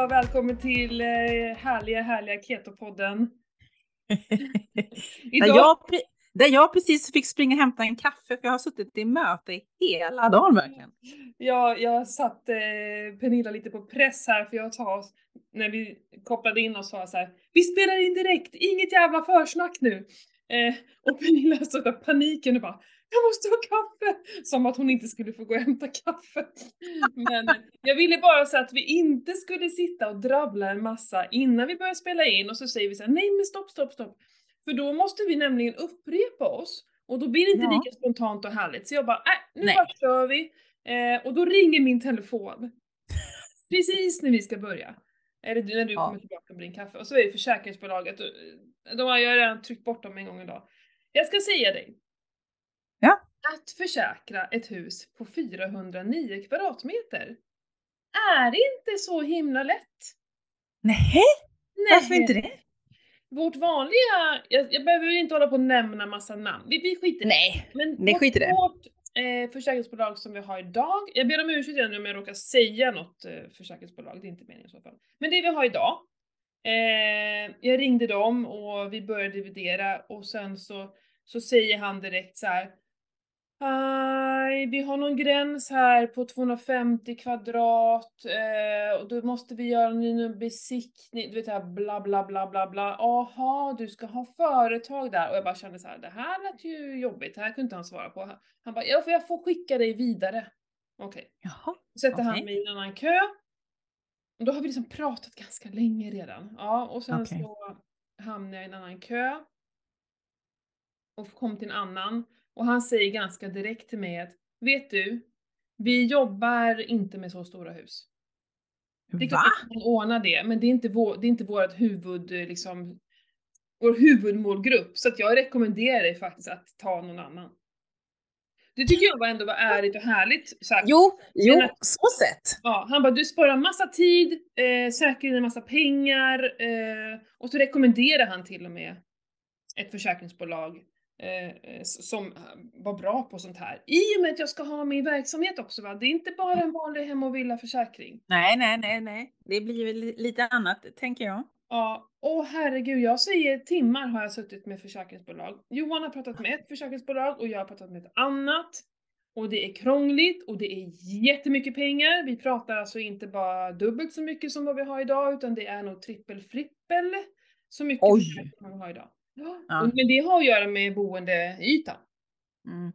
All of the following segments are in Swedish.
allihopa, välkommen till eh, härliga, härliga Keto-podden. där, jag, där jag precis fick springa och hämta en kaffe för jag har suttit i möte hela dagen verkligen. Ja, jag satt eh, Pernilla lite på press här för jag sa när vi kopplade in oss sa så här, vi spelar in direkt, inget jävla försnack nu. Eh, och Pernilla stod där paniken och bara jag måste ha kaffe! Som att hon inte skulle få gå och hämta kaffe. Men jag ville bara så att vi inte skulle sitta och drabbla en massa innan vi börjar spela in och så säger vi så här, nej men stopp, stopp, stopp. För då måste vi nämligen upprepa oss och då blir det inte ja. lika spontant och härligt. Så jag bara, äh, nu nej. bara kör vi. Eh, och då ringer min telefon. Precis när vi ska börja. Eller när du ja. kommer tillbaka med din kaffe. Och så är det försäkringsbolaget. Och de har jag redan tryckt bort dem en gång idag. Jag ska säga dig, Ja. Att försäkra ett hus på 409 kvadratmeter är inte så himla lätt. Nej, varför inte det? Vårt vanliga, jag, jag behöver inte hålla på och nämna massa namn, vi, vi skiter Nej, men det skiter det. Vårt eh, försäkringsbolag som vi har idag, jag ber om ursäkt om jag råkar säga något eh, försäkringsbolag, det är inte meningen i så fall. Men det vi har idag, eh, jag ringde dem och vi började dividera och sen så, så säger han direkt så här, Nej, vi har någon gräns här på 250 kvadrat eh, och då måste vi göra en besiktning, du vet här bla bla bla bla bla. Aha, du ska ha företag där. Och jag bara kände så här, det här lät ju jobbigt, det här kunde inte han svara på. Han bara, ja för jag får skicka dig vidare. Okej. Okay. Sätter okay. han mig i en annan kö. Och då har vi liksom pratat ganska länge redan. Ja, och sen okay. så hamnade jag i en annan kö. Och kom till en annan. Och han säger ganska direkt till mig att, vet du, vi jobbar inte med så stora hus. Det är klart att vi kan ordna det, men det är inte, vår, det är inte vårt huvud, liksom, vår huvudmålgrupp. Så att jag rekommenderar dig faktiskt att ta någon annan. Det tycker jag ändå var ärligt och härligt sagt. Jo, jo, att, så sett. Ja, han bara, du sparar massa tid, eh, säkrar in en massa pengar eh, och så rekommenderar han till och med ett försäkringsbolag eh, som var bra på sånt här. I och med att jag ska ha min verksamhet också va, det är inte bara en vanlig hem och villaförsäkring. Nej, nej, nej, nej, det blir väl lite annat tänker jag. Ja, åh herregud, jag säger timmar har jag suttit med försäkringsbolag. Johan har pratat med ett försäkringsbolag och jag har pratat med ett annat. Och det är krångligt och det är jättemycket pengar. Vi pratar alltså inte bara dubbelt så mycket som vad vi har idag utan det är nog trippel frippel så mycket Oj. som vi har idag. Ja. Men det har att göra med boendeytan. Mm.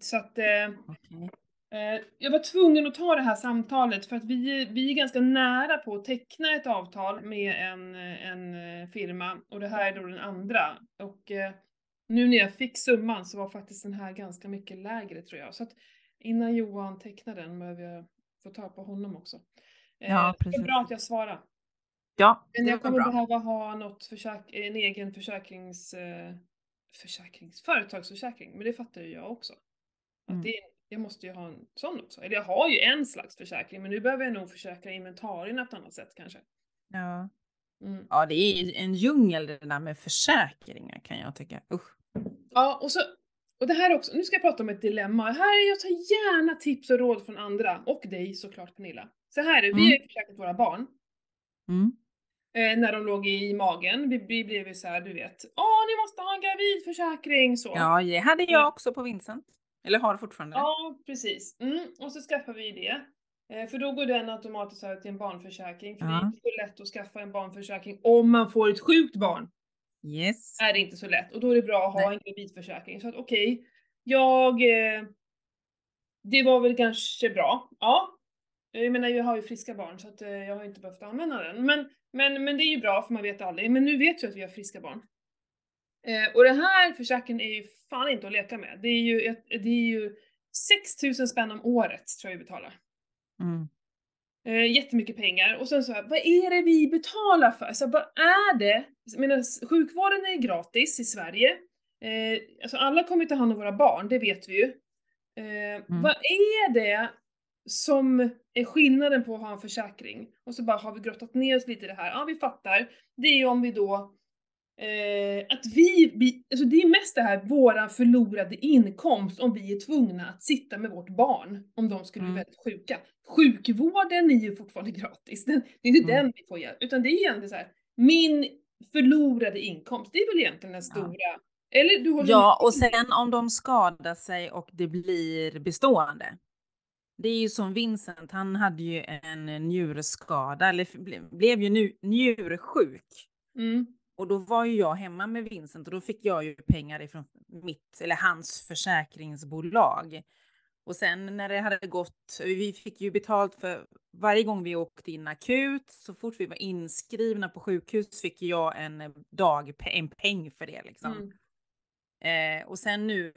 Så att eh, okay. eh, jag var tvungen att ta det här samtalet för att vi, vi är ganska nära på att teckna ett avtal med en, en eh, firma och det här är då den andra. Och eh, nu när jag fick summan så var faktiskt den här ganska mycket lägre tror jag. Så att innan Johan tecknar den behöver jag få ta på honom också. Eh, ja, det är bra att jag svarar. Ja, Men jag kommer behöva ha något försäk en egen försäkrings, eh, försäkrings, företagsförsäkring, men det fattar ju jag också. Mm. Att det, jag måste ju ha en sån också. Eller jag har ju en slags försäkring, men nu behöver jag nog försäkra inventarierna på ett annat sätt kanske. Ja. Mm. Ja, det är en djungel det där med försäkringar kan jag tycka. Usch. Ja, och så och det här också, nu ska jag prata om ett dilemma. Här, jag tar gärna tips och råd från andra, och dig såklart Pernilla. Så här är det, vi har ju försäkrat våra barn. Mm eh, när de låg i magen. Vi, vi blev ju såhär, du vet, åh ni måste ha en gravidförsäkring så. Ja, det hade jag också på Vincent. Eller har fortfarande. Ja, precis. Mm, och så skaffar vi det. Eh, för då går den automatiskt över till en barnförsäkring. För ja. det är inte så lätt att skaffa en barnförsäkring om man får ett sjukt barn. Yes. Är det inte så lätt. Och då är det bra att ha Nej. en gravidförsäkring. Så att okej, okay, jag... Eh, det var väl kanske bra. Ja. Jag menar, jag har ju friska barn så att eh, jag har inte behövt använda den. Men men, men det är ju bra för man vet aldrig. Men nu vet vi att vi har friska barn. Eh, och den här försäkringen är ju fan inte att leka med. Det är ju, det är ju 6000 spänn om året tror jag vi betalar. Mm. Eh, jättemycket pengar. Och sen så här, vad är det vi betalar för? Så vad är det? Jag menar, sjukvården är gratis i Sverige. Eh, alltså alla kommer ta hand om våra barn, det vet vi ju. Eh, mm. Vad är det som är skillnaden på att ha en försäkring. Och så bara har vi grottat ner oss lite i det här. Ja, vi fattar. Det är om vi då Eh, att vi, vi, alltså det är mest det här, våran förlorade inkomst om vi är tvungna att sitta med vårt barn om de skulle bli Mm. väldigt sjuka. Sjukvården är ju fortfarande gratis, den, det är inte Mm. den vi får hjälp, utan det är egentligen så här, min förlorade inkomst, det är väl egentligen den Ja. stora, eller du håller Ja, med? och sen om de skadar sig och det blir bestående. Det är ju som Vincent, han hade ju en njurskada, eller ble- blev ju nu njursjuk. Mm. Och då var ju jag hemma med Vincent och då fick jag ju pengar ifrån mitt, eller hans försäkringsbolag. Och sen när det hade gått, vi fick ju betalt för varje gång vi åkte in akut, så fort vi var inskrivna på sjukhus fick jag en dag, en peng för det liksom. Mm. Eh, och sen nu,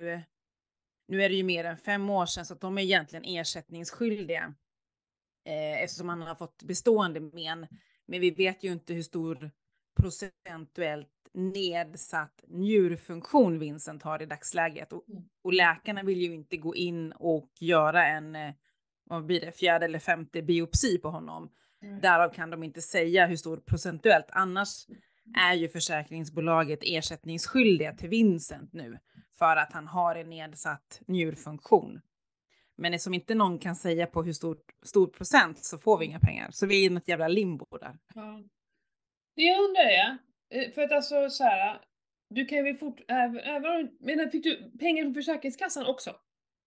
nu är det ju mer än fem år sedan så att de är egentligen ersättningsskyldiga. Eh, eftersom han har fått bestående men. Men vi vet ju inte hur stor procentuellt nedsatt njurfunktion Vincent har i dagsläget. Och, Mm. och läkarna vill ju inte gå in och göra en, eh, vad blir det, fjärde eller femte biopsi på honom. Mm. Därav kan de inte säga hur stor procentuellt. Annars är ju försäkringsbolaget ersättningsskyldiga till Vincent nu för att han har en nedsatt njurfunktion. Men eftersom inte någon kan säga på hur stor, stor procent så får vi inga pengar. Så vi är i något jävla limbo där. Ja. Det jag undrar är, eh, för att alltså så här, du kan ju fort, även, även om- men fick du pengar från Försäkringskassan också?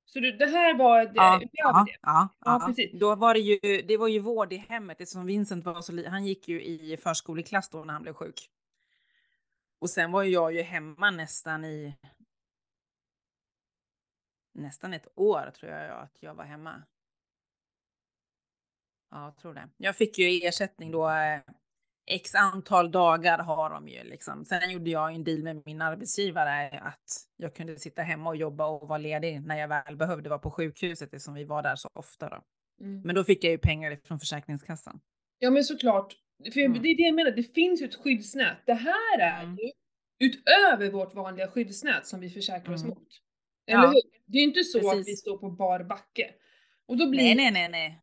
Så du, det här var det, Ja, ja, det? ja, Ja, precis. Då var det ju, det var ju vård i hemmet eftersom Vincent var så han gick ju i förskoleklass då när han blev sjuk. Och sen var ju jag ju hemma nästan i nästan ett år tror jag att jag var hemma. Ja, jag tror det. Jag fick ju ersättning då. eh, X antal dagar har de ju liksom. Sen gjorde jag en deal med min arbetsgivare att jag kunde sitta hemma och jobba och vara ledig när jag väl behövde vara på sjukhuset eftersom vi var där så ofta då. Mm. Men då fick jag ju pengar från Försäkringskassan. Ja men såklart, för Mm. det är det jag menar, det finns ju ett skyddsnät. Det här är Mm. ju utöver vårt vanliga skyddsnät som vi försäkrar oss Mm. mot. Eller Ja. hur? Det är ju inte så att Precis. vi står på bar backe. Och då blir Nej, nej, nej, nej.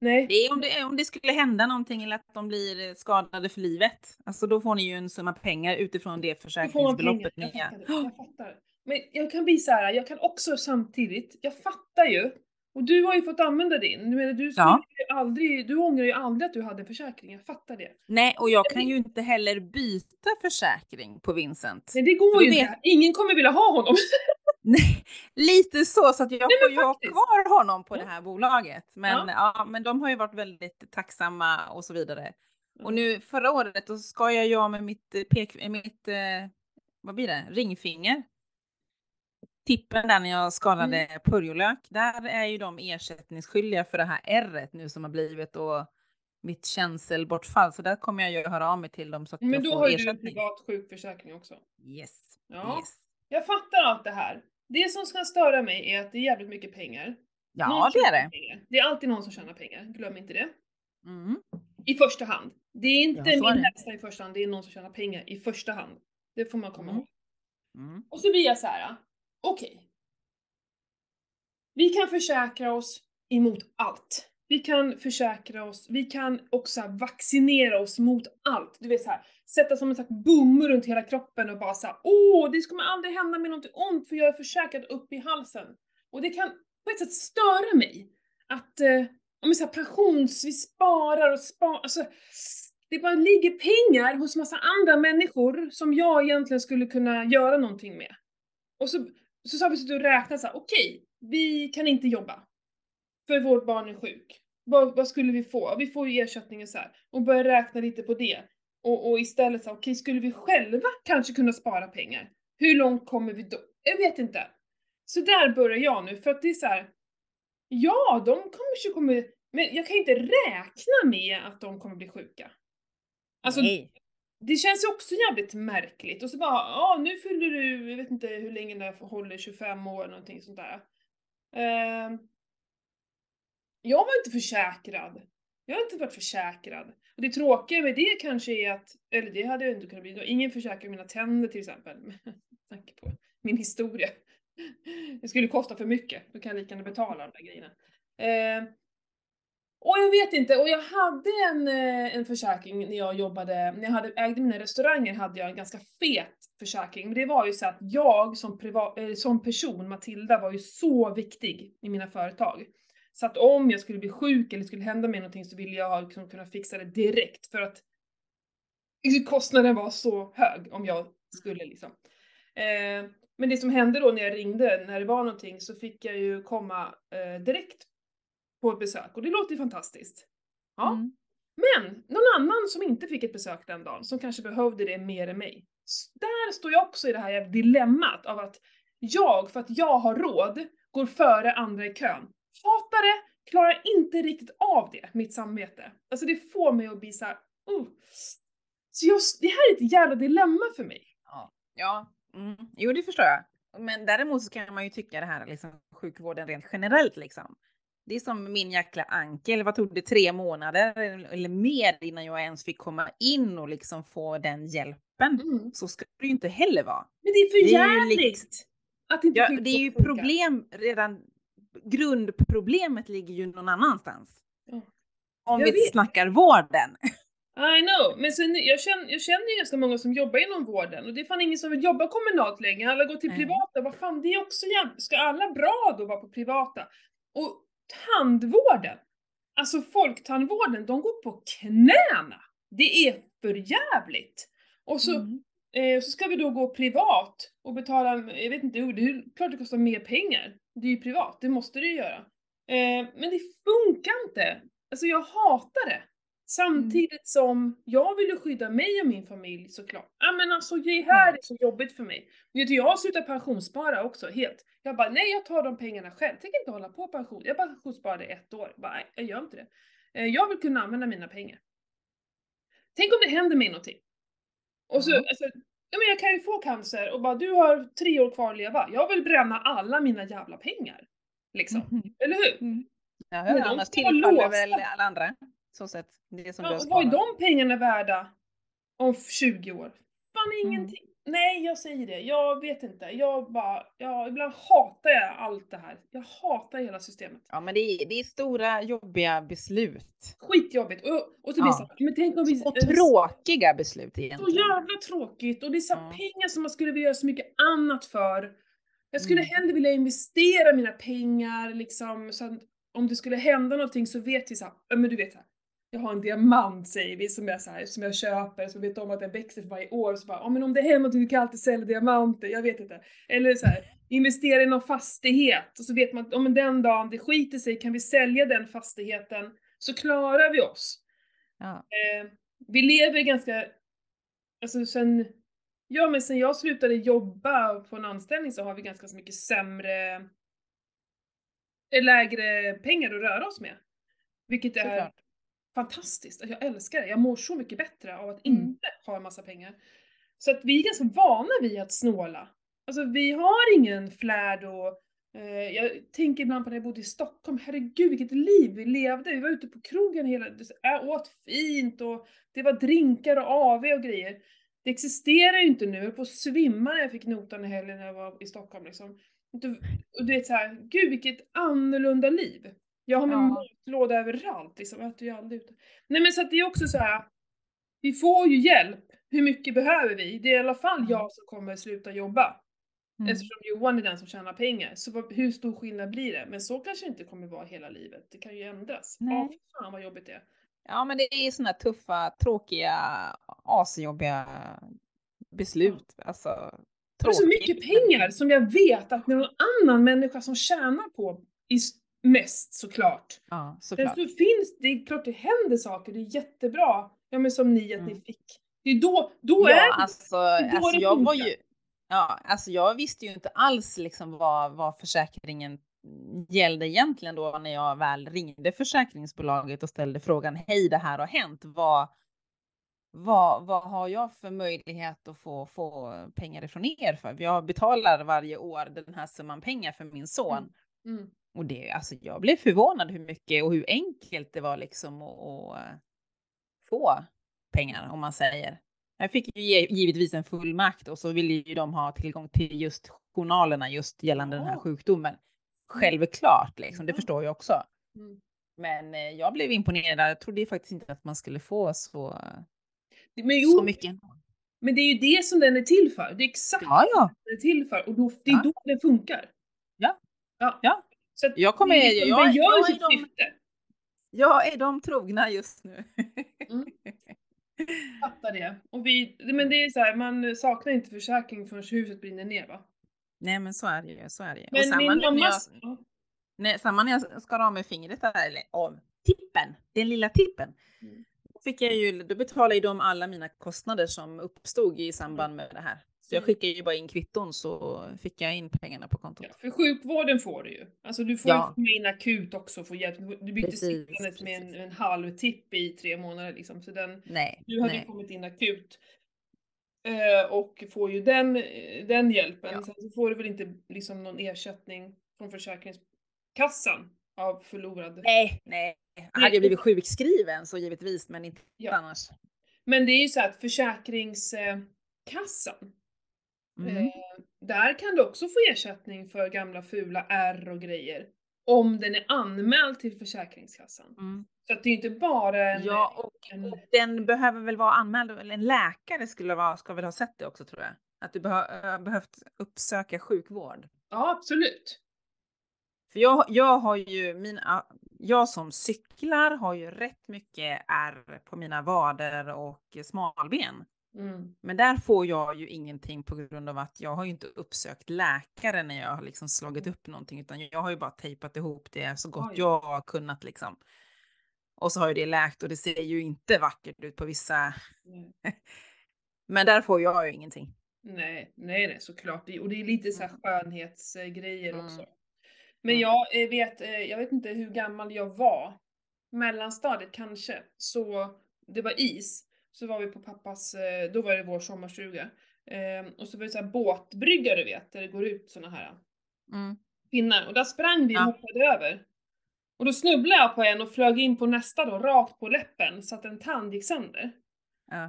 nej. Det är om det, om det skulle hända någonting eller att de blir skadade för livet. Alltså då får ni ju en summa pengar utifrån det försäkringsbeloppet Jag ni fattar, jag fattar. Men jag kan bli så här, jag kan också samtidigt, jag fattar ju, och du har ju fått använda din, du, du, Ja. ju aldrig, du ångrar ju aldrig att du hade en försäkring, jag fattar det. Nej, och jag kan ju inte heller byta försäkring på Vincent. Men det går ju inte, ingen kommer vilja ha honom. Lite så, så att jag får ju ha kvar honom på Ja. det här bolaget. Men, Ja. ja. men de har ju varit väldigt tacksamma och så vidare. Och Mm. nu förra året då ska jag med mitt, eh, pek, eh, mitt eh, vad blir det, ringfinger. Tippen där när jag skadade Mm. purjolök, där är ju de ersättningsskyldiga för det här ärret nu som har blivit och mitt känselbortfall. Så där kommer jag ju höra av mig till dem så att Men jag då får har ju du en ersättning. privat sjukförsäkring också. Yes. Ja. yes. Jag fattar allt det här. Det som ska störa mig är att det är jävligt mycket pengar. Ja, Någon det är det. Pengar. Det är alltid någon som tjänar pengar, glöm inte det. Mm. I första hand. Det är inte Ja, min hästar i första hand, det är någon som tjänar pengar i första hand. Det får man komma Mm. ihåg. Mm. Och så blir jag så här. okej. Vi kan försäkra oss emot allt. Vi kan försäkra oss, vi kan också vaccinera oss mot allt. Du vet så här, sätta som en slags bomull runt hela kroppen och bara såhär åh, det kommer aldrig hända mig något ont för jag är försäkrad upp i halsen. Och det kan på ett sätt störa mig att, eh, om vi säger pensions, vi sparar och sparar, alltså det bara ligger pengar hos massa andra människor som jag egentligen skulle kunna göra någonting med. Och så, så sa vi så och räknat såhär, okej, vi kan inte jobba. För vårt barn är sjuk. Vad, vad skulle vi få? Vi får ju ersättningen så här. Och börja räkna lite på det. Och, och istället så okej, skulle vi själva kanske kunna spara pengar? Hur långt kommer vi då? Jag vet inte. Så där börjar jag nu, för att det är så här. Ja, de kanske kommer, men jag kan inte räkna med att de kommer bli sjuka. Alltså, Nej. det känns ju också jävligt märkligt. Och så bara, ja nu fyller du, jag vet inte hur länge det håller, 25 år någonting sånt där. Ehm, jag var inte försäkrad. Jag har inte varit försäkrad. Och det tråkiga med det kanske är att, eller det hade jag inte kunnat bli, då. ingen försäkrar mina tänder till exempel. Med tanke på min historia. Det skulle kosta för mycket, då kan jag lika gärna betala de där grejerna. Eh, Och jag vet inte, och jag hade en, eh, en försäkring när jag jobbade, när jag hade, ägde mina restauranger hade jag en ganska fet försäkring. Men det var ju så att jag som, privat, eh, som person, Matilda, var ju så viktig i mina företag. Så att om jag skulle bli sjuk eller skulle hända mig någonting så ville jag liksom kunna fixa det direkt för att kostnaden var så hög om jag skulle liksom. Eh, men det som hände då när jag ringde, när det var någonting, så fick jag ju komma eh, direkt på ett besök och det låter ju fantastiskt. Ja. Mm. Men någon annan som inte fick ett besök den dagen, som kanske behövde det mer än mig. Där står jag också i det här dilemmat av att jag, för att jag har råd, går före andra i kön. Hatar det, klarar inte riktigt av det, mitt samvete. Alltså det får mig att bli såhär, uh. Så just, det här är ett jävla dilemma för mig. Ja, ja. Mm. jo det förstår jag. Men däremot så kan man ju tycka det här liksom sjukvården rent generellt liksom. Det är som min jäkla ankel, vad tog det, tre månader eller mer innan jag ens fick komma in och liksom få den hjälpen. Mm. Så ska det ju inte heller vara. Men det är för jävligt! likt- Att inte Ja, det är ju problem redan. Grundproblemet ligger ju någon annanstans. Ja. Om Jag vi vet. snackar vården. I know, men sen, jag, känner, jag känner ju ganska många som jobbar inom vården och det är fan ingen som vill jobba kommunalt längre, alla går till Nej. privata, vad fan det är också jävligt, ska alla bra då vara på privata? Och tandvården, alltså folktandvården, de går på knäna! Det är för jävligt. Och så, Mm. Eh, så ska vi då gå privat och betala, jag vet inte, det är klart det kostar mer pengar. Det är ju privat, det måste det ju göra. Eh, men det funkar inte. Alltså jag hatar det. Samtidigt som jag vill ju skydda mig och min familj såklart. Ja men alltså det här Mm. är så jobbigt för mig. Vet du, jag har slutat pensionsspara också helt. Jag bara nej jag tar de pengarna själv. Tänker inte hålla på pension. Jag pensionssparade ett år. Bara, nej, jag gör inte det. Eh, Jag vill kunna använda mina pengar. Tänk om det händer mig någonting. Och så, Mm. alltså, ja men jag kan ju få cancer och bara du har tre år kvar att leva. Jag vill bränna alla mina jävla pengar. Liksom. Mhm. Eller hur? Mm. Ja, Men annars tillfaller väl alla andra. Så sett, det som Ja, och vad är de pengarna värda om 20 år? Fan Mm. ingenting. Nej, jag säger det. Jag vet inte. Jag bara, ja, ibland hatar jag allt det här. Jag hatar hela systemet. Ja, men det är, det är stora jobbiga beslut. Skitjobbigt. Och, och så blir det Ja. så men tänk om vi... Och tråkiga beslut Så egentligen. jävla tråkigt. Och det är så Ja. pengar som man skulle vilja göra så mycket annat för. Jag skulle Mm. hellre vilja investera mina pengar liksom, så att om det skulle hända någonting så vet vi så här, men du vet så här, jag har en diamant säger vi som jag, så här, som jag köper, som vet om att den växer för varje år. Så bara, men om det händer någonting, du kan alltid sälja diamanter, jag vet inte. Eller så här, investera i någon fastighet och så vet man att om den dagen det skiter sig kan vi sälja den fastigheten så klarar vi oss. Ja. Eh, vi lever ganska, alltså sen, ja men sen jag slutade jobba på en anställning så har vi ganska så mycket sämre, eh, lägre pengar att röra oss med. Vilket är Såklart. Fantastiskt. Alltså, Jag älskar det. Jag mår så mycket bättre av att Mm. inte ha en massa pengar. Så att vi är ganska vana vid att snåla. Alltså vi har ingen flärd och eh, jag tänker ibland på när jag bodde i Stockholm, herregud vilket liv vi levde. Vi var ute på krogen hela, jag åt fint och det var drinkar och AV och grejer. Det existerar ju inte nu, jag höll på att svimma när jag fick notan i helgen när jag var i Stockholm liksom. Du, och du vet såhär, gud vilket annorlunda liv. Jag har min Ja. matlåda överallt liksom, jag äter ju aldrig ute. Nej men så att det är också så här. vi får ju hjälp. Hur mycket behöver vi? Det är i alla fall Mm. jag som kommer sluta jobba. Mm. Eftersom Johan är den som tjänar pengar. Så hur stor skillnad blir det? Men så kanske det inte kommer vara hela livet. Det kan ju ändras. Nej. Ja, fy fan vad jobbigt det är. Ja, men det är såna tuffa, tråkiga, asjobbiga beslut. Alltså, Det är så tråkigt, mycket pengar som jag vet att någon annan människa som tjänar på i mest såklart. Ja, Men såklart. så finns det, är klart det händer saker, det är jättebra. Ja men som ni att ni Mm. fick. Det är då, då är Ja, det alltså, då alltså det jag var ju, ja, alltså jag visste ju inte alls liksom vad, vad försäkringen gällde egentligen då när jag väl ringde försäkringsbolaget och ställde frågan hej det här har hänt. Vad, vad, vad har jag för möjlighet att få, få pengar ifrån er för? Jag betalar varje år den här summan pengar för min son. Mm. Mm. Och det, alltså jag blev förvånad hur mycket och hur enkelt det var liksom att, att eh, få pengar om man säger. Jag fick ju ge- givetvis en fullmakt och så ville ju de ha tillgång till just journalerna just gällande den här sjukdomen. Självklart liksom, det Ja. förstår jag också. Mm. Men eh, jag blev imponerad. Jag trodde faktiskt inte att man skulle få så, Men jo, så mycket. men det är ju det som den är till för. Det är exakt Ja, ja. det den är till för och då, det är Ja. då den funkar. Ja. Ja. Ja. Så att Jag kommer- det liksom, jag- den gör jag är sitt de- syfte. Jag är de trogna just nu. Mm. Fattar det. Och vi, men det är så här, man saknar inte försäkring förrän huset brinner ner va? Nej men så är det ju. Så är det ju. Men och samma, min jag. Ja. nej, samma när jag skar av mig fingret där, eller av tippen, den lilla tippen. Mm. Då, fick jag ju, då betalade ju de alla mina kostnader som uppstod i samband med det här. Så jag Mm. skickade ju bara in kvitton så fick jag in pengarna på kontot. Ja, för sjukvården får du ju. Alltså du får Ja. ju in akut också och få hjälp. Du blir inte Precis, sittandes med en, en halv tipp i tre månader liksom. Så den, Nej, du hade nej. kommit in akut. Eh, och får ju den, eh, den hjälpen. Ja. Sen så får du väl inte liksom någon ersättning från Försäkringskassan av förlorad. Nej, nej. Jag hade ju blivit sjukskriven så givetvis, men inte Ja. annars. Men det är ju så att Försäkringskassan, Mm. eh, där kan du också få ersättning för gamla fula R och grejer. Om den är anmäld till Försäkringskassan. Mm. Så att det är inte bara en... Ja, och, en och den behöver väl vara anmäld, eller en läkare skulle vara, ska väl ha sett det också tror jag. Att du behö, äh, behövt uppsöka sjukvård. ja, absolut. För jag, jag har ju mina, jag som cyklar har ju rätt mycket ärr på mina vader och smalben. Mm. Men där får jag ju ingenting på grund av att jag har ju inte uppsökt läkare när jag har liksom slagit upp någonting, utan jag har ju bara tejpat ihop det så gott Oj. jag har kunnat liksom. Och så har ju det läkt och det ser ju inte vackert ut på vissa, Nej. men där får jag ju ingenting. Nej, nej, nej, såklart. Och det är lite så här Mm. skönhetsgrejer Mm. också. Men Mm. jag eh, vet, eh, jag vet inte hur gammal jag var. Mellanstadiet kanske. Så det var is. Så var vi på pappas, eh, då var det vår sommarstuga. Eh, och så var det så här båtbrygga du vet, där det går ut såna här Mm. pinnar. Och där sprang vi och Ja. hoppade över. Och då snubblade jag på en och flög in på nästa då, rakt på läppen, så att en tand gick sönder. Ja.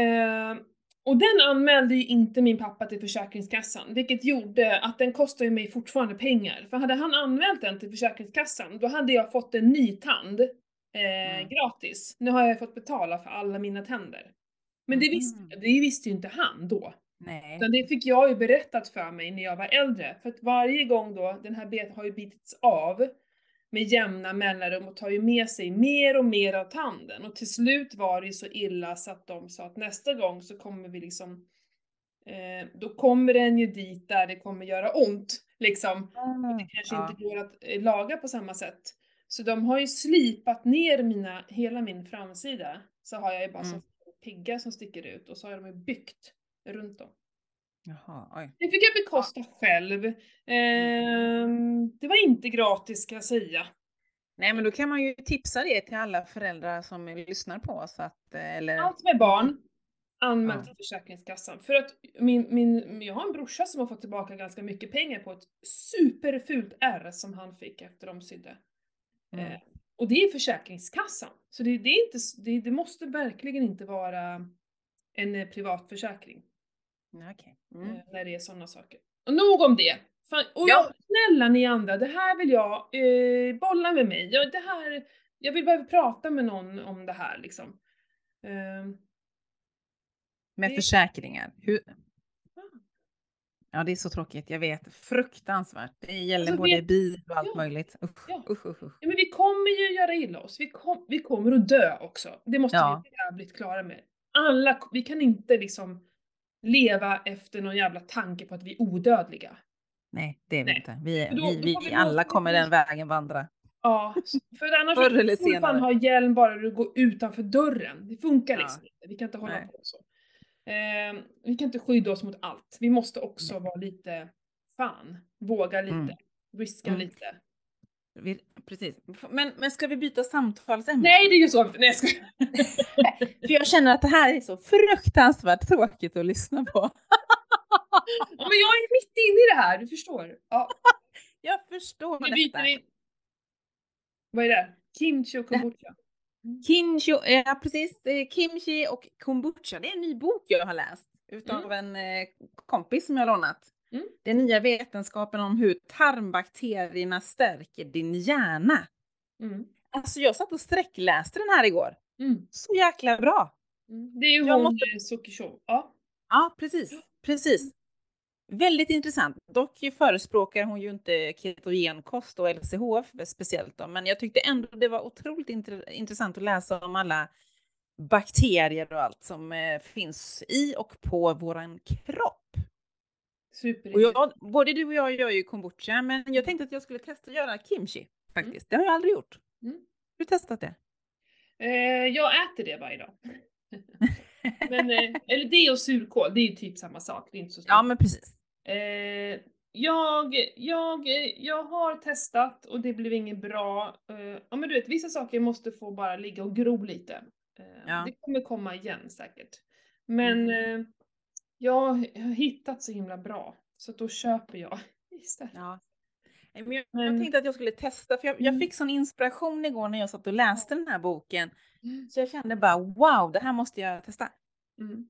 Eh, och den anmälde ju inte min pappa till Försäkringskassan, vilket gjorde att den kostade mig fortfarande pengar. För hade han anmält den till Försäkringskassan, då hade jag fått en ny tand eh, Mm. gratis. Nu har jag fått betala för alla mina tänder. Men det visste, Mhm. det visste ju inte han då. Nej. Utan det fick jag ju berättat för mig när jag var äldre. För att varje gång då, den här betet har ju bitits av med jämna mellanrum och tar ju med sig mer och mer av tanden. Och till slut var det ju så illa så att de sa att nästa gång så kommer vi liksom eh, då kommer den ju dit där det kommer göra ont. Liksom. Det kanske Ja. inte går att eh, laga på samma sätt. Så de har ju slipat ner mina, hela min framsida. Så har jag ju bara Mm. som piggar som sticker ut och så har de ju byggt runt dem. Jaha, oj. Det fick jag bekosta själv. Ehm, det var inte gratis ska jag säga. Nej, men då kan man ju tipsa det till alla föräldrar som lyssnar på oss att, eh, eller Allt med barn, anmält Ja. till Försäkringskassan. För att min, min, jag har en brorsa som har fått tillbaka ganska mycket pengar på ett superfult R som han fick efter de sydde. Mm. Eh, och det är Försäkringskassan. Så det, det, är inte, det, det måste verkligen inte vara en eh, privat försäkring. Okej. Mm. eh, när det är sådana saker. Och nog om det. Fan, och Ja. jag, snälla ni andra, det här vill jag eh, bolla med mig. Jag, det här, jag vill behöva prata med någon om det här liksom. Ehm, Med försäkringar. Hur... Ja, det är så tråkigt. Jag vet. Fruktansvärt. Det gäller Alltså, både vet- bil och allt Ja. möjligt. Usch, Ja. usch, usch, ja, men vi kommer ju göra illa oss. Vi, kom, vi kommer att dö också. Det måste Ja. vi vara jävligt klara med. Alla, vi kan inte liksom leva efter någon jävla tanke på att vi är odödliga. Nej, det är vi Nej. inte. Vi, då- vi, då vi, vi alla kommer den vägen vandra. Ja, för annars Förr eller får du fan ha hjälm bara du går utanför dörren. Det funkar Ja. liksom inte. Vi kan inte hålla Nej. på så. Ehm, vi kan inte skydda oss mot allt. Vi måste också vara lite, fan, våga lite, Mm. riska Mm. lite. Vi, precis. Men, men ska vi byta samtalsämne? Nej, det är ju så. Nej, jag skojar. För jag känner att det här är så fruktansvärt tråkigt att lyssna på. Ja, men jag är mitt inne i det här, du förstår. Ja, Jag förstår byter detta. vi. Vad är det? Kimchi och kombucha. Kimchi, ja precis. Eh, Kimchi och kombucha, det är en ny bok jag har läst utav en eh, kompis som jag har lånat. Mm. Den nya vetenskapen om hur tarmbakterierna stärker din hjärna. Mm. Alltså jag satt och sträckläste den här igår. Mm. Så jäkla bra! Mm. Det är ju Jag hon måste- måste... Sukisho. Ja. Ja, precis. Precis. Väldigt intressant. Dock förespråkar hon ju inte ketogenkost och LCHF speciellt då, men jag tyckte ändå det var otroligt intre- intressant att läsa om alla bakterier och allt som eh, finns i och på våran kropp. Och Superintressant. jag, både du och jag gör ju kombucha, men jag tänkte att jag skulle testa att göra kimchi faktiskt. Det har jag aldrig gjort. Mm. Har du testat det? Eh, jag äter det varje dag. men, eh, eller det och surkål, det är ju typ samma sak. Det är inte så stort. Ja, men precis. Eh, jag, jag, jag har testat och det blev inget bra. Eh, ja men du vet, vissa saker måste få bara ligga och gro lite. Eh, Ja. Det kommer komma igen säkert. Men Mm. eh, jag har hittat så himla bra, så då köper jag istället. Ja. Men jag, Men- jag tänkte att jag skulle testa, för jag, jag Mm. fick sån inspiration igår när jag satt och läste den här boken. Mm. Så jag kände bara wow, det här måste jag testa. Mm.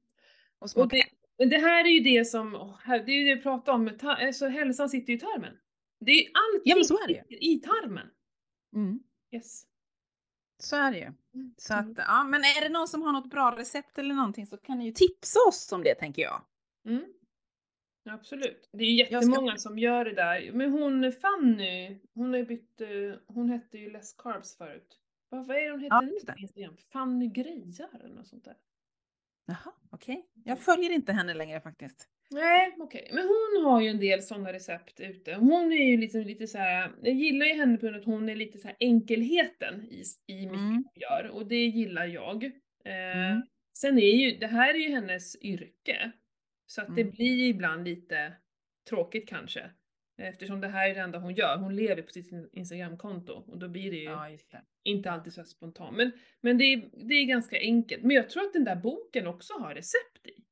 Och. Och det, men det här är ju det som, det är ju det vi pratar om, ta, alltså hälsan sitter ju i tarmen. Det är ju allting Ja, så är det sitter i tarmen. Mm. Yes. Så är det ju. Så Mm. att, ja, men är det någon som har något bra recept eller någonting så kan ni ju tipsa oss om det tänker jag. Mm. Absolut. Det är ju Jag ska- jättemånga som gör det där. Men hon Fanny, hon har ju bytt, eh, hon hette ju Less Carbs förut. Vad, vad är det hon heter Ja, det. på Instagram? Fanny Grejar eller något sånt där. Jaha, okej. Jag följer inte henne längre faktiskt. Nej, okej. Men hon har ju en del sådana recept ute. Hon är ju liksom lite så här. jag gillar ju henne på grund av att hon är lite så här enkelheten i, i mycket Mm. hon gör. Och det gillar jag. Eh, Mm. Sen är ju, det här är ju hennes yrke. Så att det Mm. blir ju ibland lite tråkigt kanske. Eftersom det här är det enda hon gör. Hon lever på sitt in- Instagramkonto och då blir det ju Ja, det. inte alltid så spontant. Men, men det, är, det är ganska enkelt. Men jag tror att den där boken också har recept i.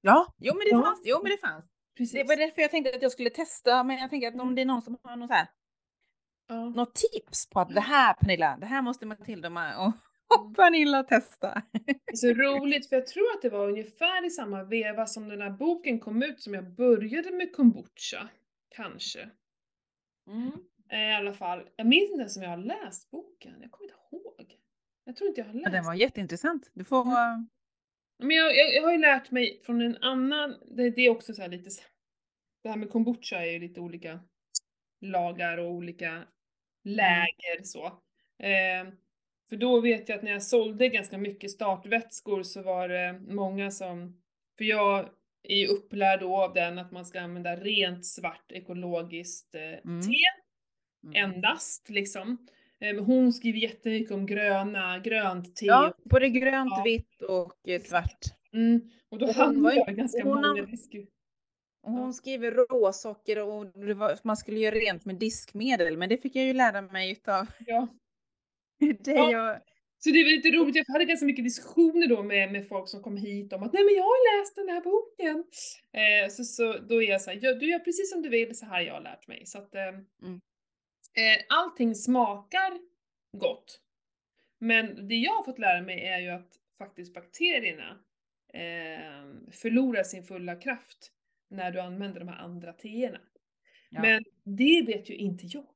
Ja, jo men det Ja. fanns. Jo men det fanns. Precis. Det var därför jag tänkte att jag skulle testa, men jag tänker att om det är någon som har något, här, ja. något tips på att det här Pernilla, det här måste Matilda och, Mm. och Pernilla testa. Det är så roligt för jag tror att det var ungefär i samma veva som den här boken kom ut som jag började med kombucha. Kanske. Mm. Eh, I alla fall. Jag minns inte ens om jag har läst boken. Jag kommer inte ihåg. Jag tror inte jag har Ja, läst. den var jätteintressant. Du får... Men jag, jag, jag har ju lärt mig från en annan, det, det är också så här lite, så- det här med kombucha är ju lite olika lagar och olika läger så. Eh, för då vet jag att när jag sålde ganska mycket startvätskor så var det många som, för jag är ju upplärd då av den att man ska använda rent svart ekologiskt eh, Mm. te Mm. endast liksom. Eh, hon skriver jättemycket om gröna, grönt te. Ja, både grönt, Ja. vitt och eh, svart. Mm, och då ju- jag ganska hon många. Och hon skriver råsocker och det var, man skulle göra rent med diskmedel, men det fick jag ju lära mig utav Ja. dig Ja. och... Så det var lite roligt, jag hade ganska mycket diskussioner då med, med folk som kom hit om att nej men jag har läst den här boken. Eh, så, så då är jag såhär, ja, du gör precis som du vill, så här har jag lärt mig. Så att eh, Mm. eh, allting smakar gott. Men det jag har fått lära mig är ju att faktiskt bakterierna eh, förlorar sin fulla kraft när du använder de här andra teerna. Ja. Men det vet ju inte jag.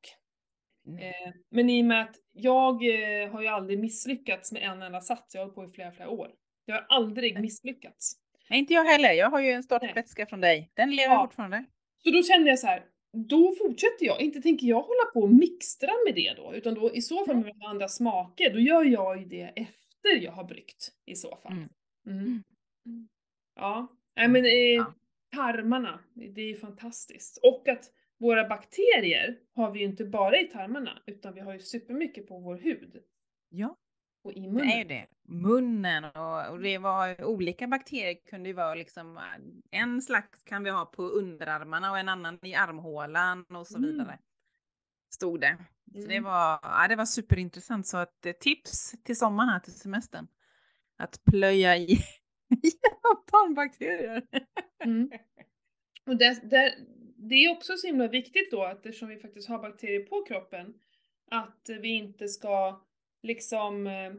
Nej. Eh, men i och med att jag eh, har ju aldrig misslyckats med en enda sats, jag har hållit på i flera, flera år. Jag har aldrig Nej. misslyckats. Nej, inte jag heller. Jag har ju en startvätska från dig. Den lever Ja. fortfarande. Så då kände jag så här, då fortsätter jag. Inte tänker jag hålla på och mixtra med det då, utan då i så fall med andra smaker, då gör jag ju det efter jag har bryggt i så fall. Mm. Mm. Ja, nej men eh, tarmarna, det är ju fantastiskt. Och att våra bakterier har vi ju inte bara i tarmarna, utan vi har ju supermycket på vår hud Ja, och i det munnen. är ju det. Munnen och, och det var olika bakterier kunde ju vara liksom en slags kan vi ha på underarmarna och en annan i armhålan och så Mm. vidare. Stod det. Så det Mm. var, ja, det var superintressant. Så att eh, tips till sommaren här till semestern. Att plöja i genom tarmbakterier. Mm. Och det, det, det är också så himla viktigt då, att eftersom vi faktiskt har bakterier på kroppen, att vi inte ska liksom, eh,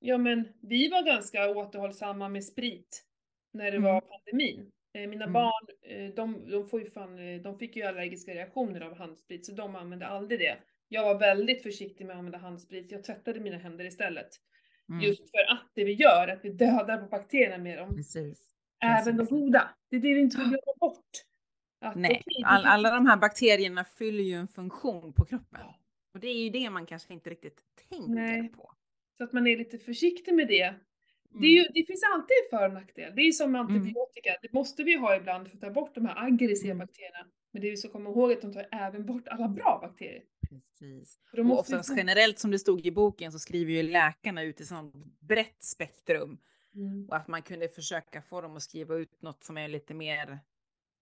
ja men vi var ganska återhållsamma med sprit när det Mm. var pandemin. Eh, Mina Mm. barn, eh, de, de, får ju fan, de fick ju allergiska reaktioner av handsprit, så de använde aldrig det. Jag var väldigt försiktig med att använda handsprit. Jag tvättade mina händer istället. Mm. Just för att det vi gör, att vi dödar på bakterierna med dem. Precis. Även de goda. Det är det vi inte får glömma bort. Att Nej, all, alla de här bakterierna fyller ju en funktion på kroppen. Och det är ju det man kanske inte riktigt tänker Nej. på. Så att man är lite försiktig med det. Mm. Det, ju, det finns alltid en för och nackdel. Det är som med antibiotika. Det måste vi ha ibland för att ta bort de här aggressiva Mm. bakterierna. Men det vi ska komma ihåg är att de tar även bort alla bra bakterier. Precis. Och vi oftast få- generellt som det stod i boken så skriver ju läkarna ut ett sånt brett spektrum. Mm. Och att man kunde försöka få dem att skriva ut något som är lite mer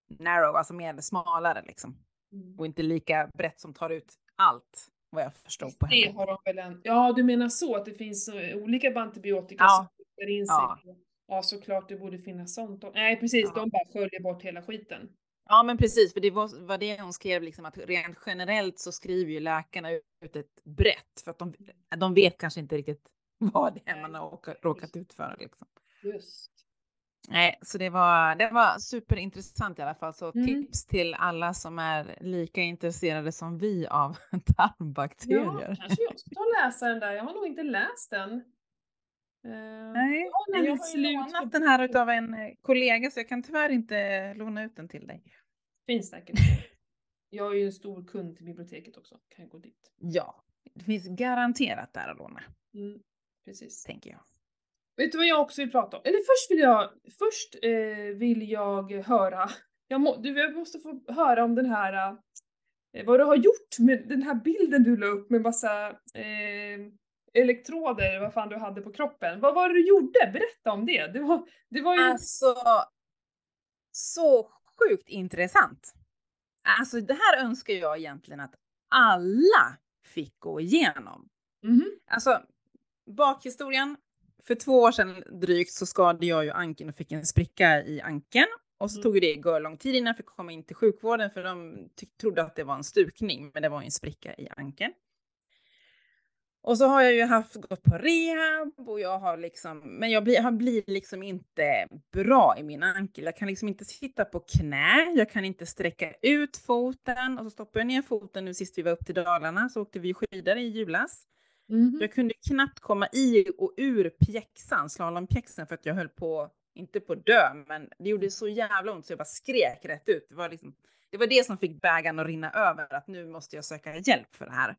narrow, alltså mer smalare liksom. Mm. Och inte lika brett som tar ut allt, vad jag förstod på Det henne. har de väl en... Ja, du menar så att det finns eh, olika antibiotika Ja. som skickar in sig Ja. Ja, såklart det borde finnas sånt. Nej, precis. Ja. De bara sköljer bort hela skiten. Ja, men precis, för det var, var det hon skrev, liksom, att rent generellt så skriver ju läkarna ut ett brett, för att de, de vet kanske inte riktigt vad det är man har råkat, råkat ut för. Liksom. Just. Nej, så det var, det var superintressant i alla fall. Så Mm. tips till alla som är lika intresserade som vi av Ja, tarmbakterier. kanske jag ska ta och läsa den där. Jag har nog inte läst den. Eh, Nej, jag har jag har lånat den här utav en eh, kollega så jag kan tyvärr inte låna ut den till dig. Finns säkert. Jag är ju en stor kund till biblioteket också. Kan jag gå dit. Ja, det finns garanterat där att låna, Mm, precis. tänker jag. Vet du vad jag också vill prata om? Eller först vill jag, först eh, vill jag höra, jag, må, du, jag måste få höra om den här, eh, vad du har gjort med den här bilden du la upp med massa eh, elektroder, vad fan du hade på kroppen. Vad var det du gjorde? Berätta om det. Det var, det var ju... Alltså, så sjukt intressant. Alltså det här önskar jag egentligen att alla fick gå igenom. Mhm. Alltså bakhistorien. För två år sedan drygt så skadade jag ju ankeln och fick en spricka i ankeln. Och så Mm. tog det gör lång tid innan jag fick komma in till sjukvården för de trodde att det var en stukning, men det var en spricka i ankeln. Och så har jag ju haft gått på rehab och jag har liksom, men jag blir, jag blir liksom inte bra i min ankel. Jag kan liksom inte sitta på knä, jag kan inte sträcka ut foten och så stoppar jag ner foten nu sist vi var upp till Dalarna så åkte vi skidor i julas. Mm. Jag kunde knappt komma i och ur pjäxan, slalompjäxan för att jag höll på, inte på dö, men det gjorde så jävla ont så jag bara skrek rätt ut. Det var, liksom, det var det som fick bägaren att rinna över, att nu måste jag söka hjälp för det här.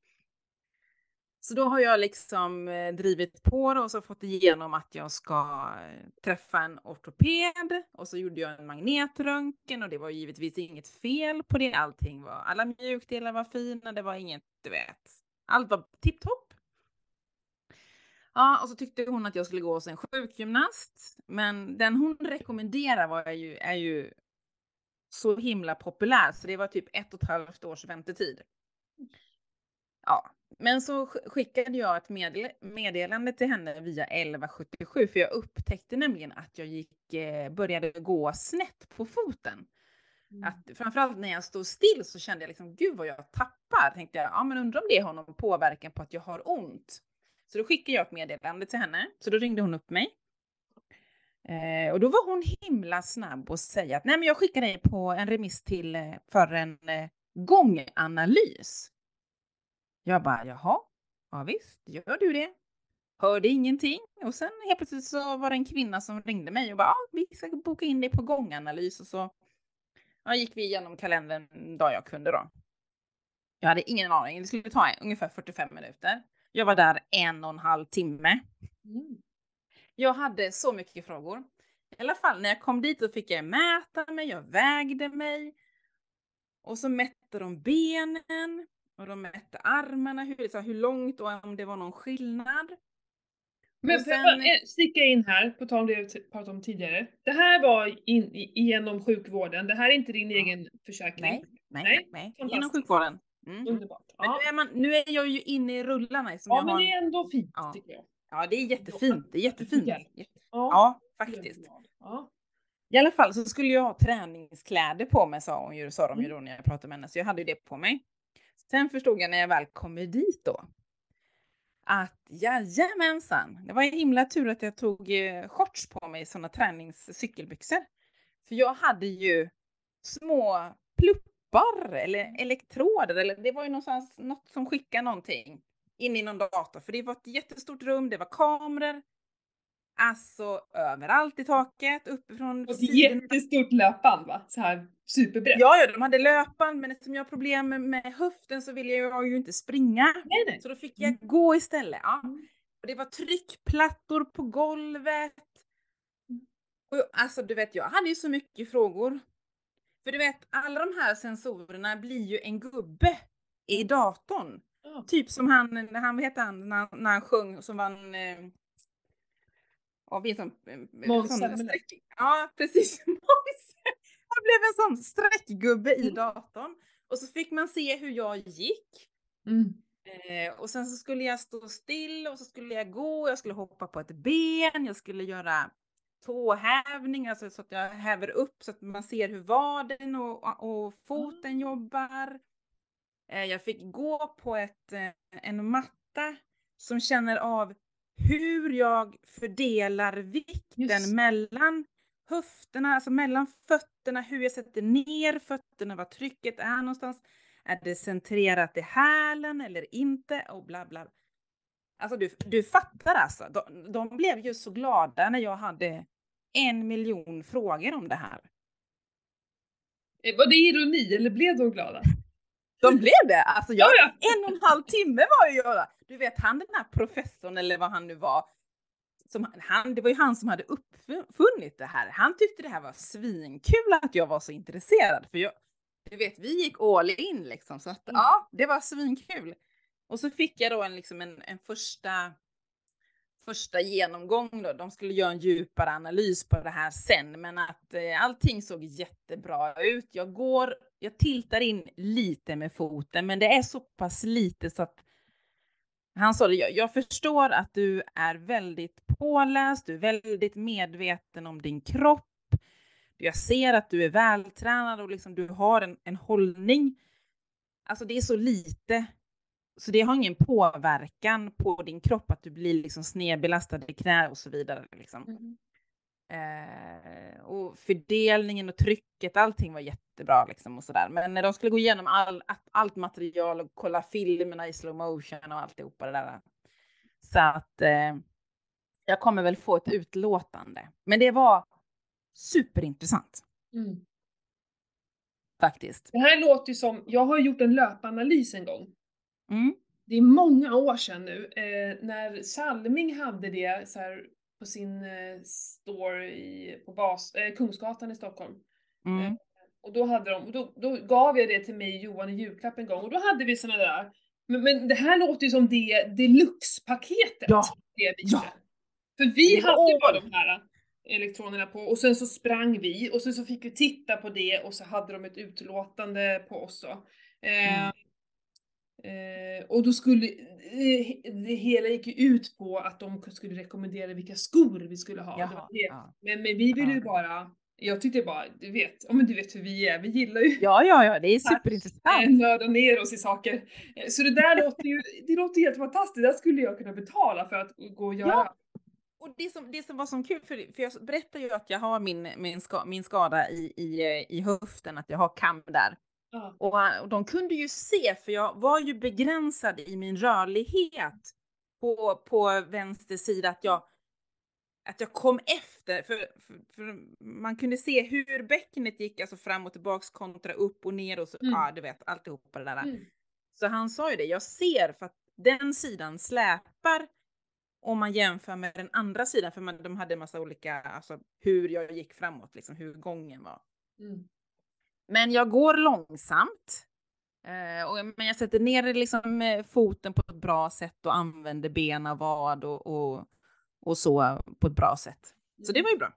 Så då har jag liksom eh, drivit på det och så fått igenom att jag ska eh, träffa en ortoped och så gjorde jag en magnetröntgen och det var givetvis inget fel på det. Allting var, alla mjukdelar var fina, det var inget, du vet, allt var tipptopp. Ja, och så tyckte hon att jag skulle gå hos en sjukgymnast, men den hon rekommenderar var ju, är ju så himla populär så det var typ ett och ett halvt års väntetid. Ja, men så sk- skickade jag ett medel meddelande till henne via 1177 för jag upptäckte nämligen att jag gick, eh, började gå snett på foten. Mm. Att framförallt när jag stod still så kände jag liksom, gud vad jag tappar. Tänkte jag, ja men undrar om det har någon påverkan på att jag har ont. Så då skickade jag ett meddelande till henne. Så då ringde hon upp mig. Eh, och då var hon himla snabb och säga att nej men jag skickar dig på en remiss till eh, för en eh, gånganalys. Jag bara, jaha, ja visst, gör du det? Hörde ingenting och sen helt plötsligt så var det en kvinna som ringde mig och bara, ja, vi ska boka in dig på gånganalys och så ja, gick vi igenom kalendern dag jag kunde då. Jag hade ingen aning, det skulle ta ungefär 45 minuter. Jag var där en och en halv timme. Mm. Jag hade så mycket frågor. I alla fall när jag kom dit så fick jag mäta mig, jag vägde mig. Och så mätte de benen och de mätte armarna, hur, här, hur långt och om det var någon skillnad. Men Och sen- bara, eh, sticka in här, på tal om det vi pratade om tidigare. Det här var in, genom sjukvården, det här är inte din Ja. egen försäkring. Nej, nej, Nej, nej. Genom sjukvården. Mm. Underbart. Men Ja, nu, är man, nu är jag ju inne i rullarna. Ja jag men har, det är ändå fint Ja. tycker jag. ja, det är jättefint. Det är jättefint. Ja, Ja, faktiskt. Ja. I alla fall så skulle jag ha träningskläder på mig sa hon ju, sa de ju Mm. då när jag pratade med henne, så jag hade ju det på mig. Sen förstod jag när jag väl kommer dit då att jajamensan, det var en himla tur att jag tog eh, shorts på mig, sådana träningscykelbyxor. För jag hade ju små knoppar eller elektroder eller det var ju någonstans något som skickade någonting in i någon dator för det var ett jättestort rum, det var kameror. Alltså överallt i taket, uppifrån Och ett jättestort löpband va? Så här superbrett. Ja, ja, de hade löpband men eftersom jag har problem med, med höften så ville jag ju inte springa. Nej, nej. Så då fick jag Mm. gå istället. Ja. Mm. Och det var tryckplattor på golvet. Och jag- alltså du vet, jag hade ju så mycket frågor. För du vet, alla de här sensorerna blir ju en gubbe i datorn. Ja. Typ som han, när han, vad heter han, när, när han sjöng som vann eh, Ja, vi som, eh, Ja, precis. Han blev en sån streckgubbe i Mm. datorn. Och så fick man se hur jag gick. Mm. Eh, och sen så skulle jag stå still och så skulle jag gå, jag skulle hoppa på ett ben, jag skulle göra tåhävningar alltså så att jag häver upp så att man ser hur vaden och, och foten jobbar. Eh, jag fick gå på ett, eh, en matta som känner av hur jag fördelar vikten Just. mellan höfterna, alltså mellan fötterna, hur jag sätter ner fötterna, var trycket är någonstans. Är det centrerat i hälen eller inte? Och bla bla. Alltså du, du fattar alltså. De, de blev ju så glada när jag hade en miljon frågor om det här. Eh, Var det ironi eller blev de glada? De blev det! Alltså jag, Ja, ja. en och en halv timme var ju jag Du vet han den här professorn eller vad han nu var. Som, han, det var ju han som hade uppfunnit det här. Han tyckte det här var svinkul att jag var så intresserad. För jag, du vet, vi gick all in liksom. Så att Mm. ja, det var svinkul. Och så fick jag då en, liksom en, en första, första genomgång då. De skulle göra en djupare analys på det här sen, men att eh, allting såg jättebra ut. Jag går, jag tiltar in lite med foten, men det är så pass lite så att han sa det, jag, jag förstår att du är väldigt påläst, du är väldigt medveten om din kropp. Jag ser att du är vältränad och liksom du har en, en hållning. Alltså det är så lite, så det har ingen påverkan på din kropp att du blir liksom snedbelastad i knä och så vidare. Liksom. Mm. Eh, och fördelningen och trycket, allting var jättebra liksom och sådär. Men när de skulle gå igenom all, allt material och kolla filmerna i slow motion och alltihopa det där. Så att eh, jag kommer väl få ett utlåtande. Men det var superintressant Mm. faktiskt. Det här låter ju som, jag har gjort en löpanalys en gång. Mm. Det är många år sedan nu, eh, när Salming hade det så här, på sin eh, store i, på bas, eh, Kungsgatan i Stockholm. Mm. Och då hade de, och då, då gav jag det till mig och Johan i julklapp en gång och då hade vi såna där. Men, men det här låter ju som det deluxe-paketet. Ja. Det Ja. För vi var- hade ju bara de här elektronerna på och sen så sprang vi och sen så fick vi titta på det och så hade de ett utlåtande på oss då. Eh, Mm. Eh, och då skulle, eh, det hela gick ju ut på att de skulle rekommendera vilka skor vi skulle ha. Det var Jaha, det. ja. Men, men vi ville ju bara, jag tyckte bara, du vet, ja men du vet hur vi är, vi gillar ju ja, ja, ja, det är eh, superintressant. nörda ner oss i saker. Eh, Så det där låter ju, det låter helt fantastiskt, det där skulle jag kunna betala för att gå och göra. Ja. Och det som, det som var så kul, för, för jag berättar ju att jag har min, min, ska, min skada i, i, eh, i höften, att jag har kam där. Ja. Och, eh, och de kunde ju se, för jag var ju begränsad i min rörlighet på, på vänster sida, att jag, att jag kom efter. För, för, för man kunde se hur bäckenet gick, alltså fram och tillbaks kontra upp och ner och så, Mm. ja du vet alltihopa det där. Mm. Så han sa ju det, jag ser för att den sidan släpar om man jämför med den andra sidan, för man, de hade en massa olika, alltså hur jag gick framåt, liksom hur gången var. Mm. Men jag går långsamt. Eh, och, men jag sätter ner liksom, eh, foten på ett bra sätt och använder bena, vad och, och, och så på ett bra sätt. Så det var ju bra.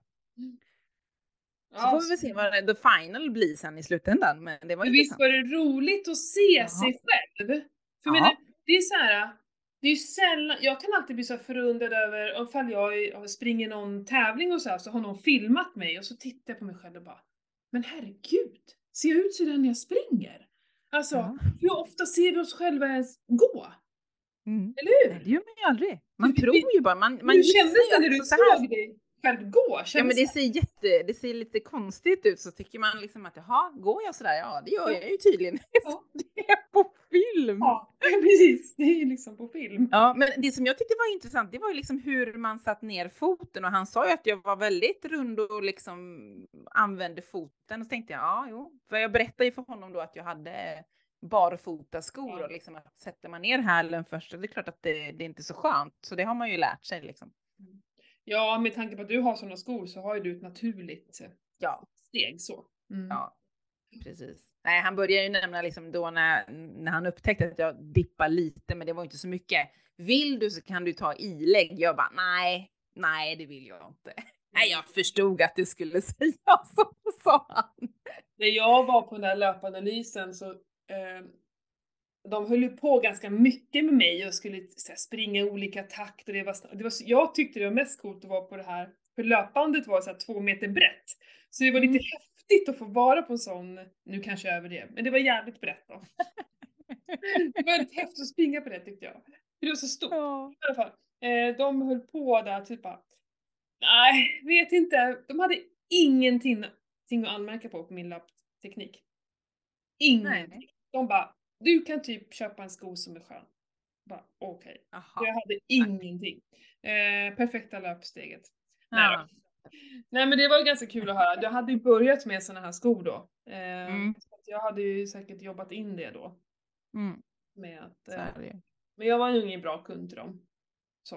Så Ja, får vi väl se vad the final blir sen i slutändan. Men det var Men visst var det roligt att se Ja. sig själv? För menar, det är så här. Det är sällan, jag kan alltid bli så förundrad över ifall jag springer någon tävling och så här, så har någon filmat mig och så tittar jag på mig själv och bara Men herregud, ser jag ut sådär när jag springer? Alltså, Ja. hur ofta ser vi oss själva ens gå? Mm. Eller hur? Nej, det gör man ju aldrig. Man Vi- tror ju bara. Man, man hur kändes det när du såg dig? själv gå. Ja men det ser, jätte, det ser lite konstigt ut så tycker man liksom att jaha, går jag sådär? Ja det gör jag ju tydligen. Ja. det är på film. Ja, precis. Det är ju liksom på film. Ja, men det som jag tyckte var intressant, det var ju liksom hur man satt ner foten och han sa ju att jag var väldigt rund och liksom använde foten och så tänkte jag, ja, jo, för jag berättade ju för honom då att jag hade barfotaskor Ja. och liksom att sätter man ner hälen först, det är klart att det, det är inte så skönt, så det har man ju lärt sig liksom. Ja, med tanke på att du har sådana skor så har ju du ett naturligt Ja, steg så. Mm. ja, precis. Nej, han började ju nämna liksom då när, när han upptäckte att jag dippar lite, men det var inte så mycket. Vill du så kan du ta ilägg. Jag bara, nej, nej, det vill jag inte. Nej, jag förstod att du skulle säga så, sa han. När jag var på den där löpanalysen så eh, de höll ju på ganska mycket med mig och skulle så här, springa i olika takt och det var, det var, jag tyckte det var mest coolt att vara på det här, för löpbandet var så här två meter brett. Så det var lite Mm. Häftigt att få vara på en sån, nu kanske jag över det, men det var jävligt brett då. Det var väldigt häftigt att springa på det tyckte jag. För det var så stort. Ja. I alla fall. Eh, de höll på där typ bara, nej, vet inte. De hade ingenting ting att anmärka på på min löpteknik. Ingenting. Nej. De bara, du kan typ köpa en sko som är skön. Bara, Okej. Så Jag hade ingenting. Eh, perfekta löpsteget. Nej, Ja. då. Nej men det var ju ganska kul att höra. Jag hade ju börjat med såna här skor då. Eh, Mm. så att jag hade ju säkert jobbat in det då. Mm, Med att, eh, men jag var ju ingen bra kund till dem. Så.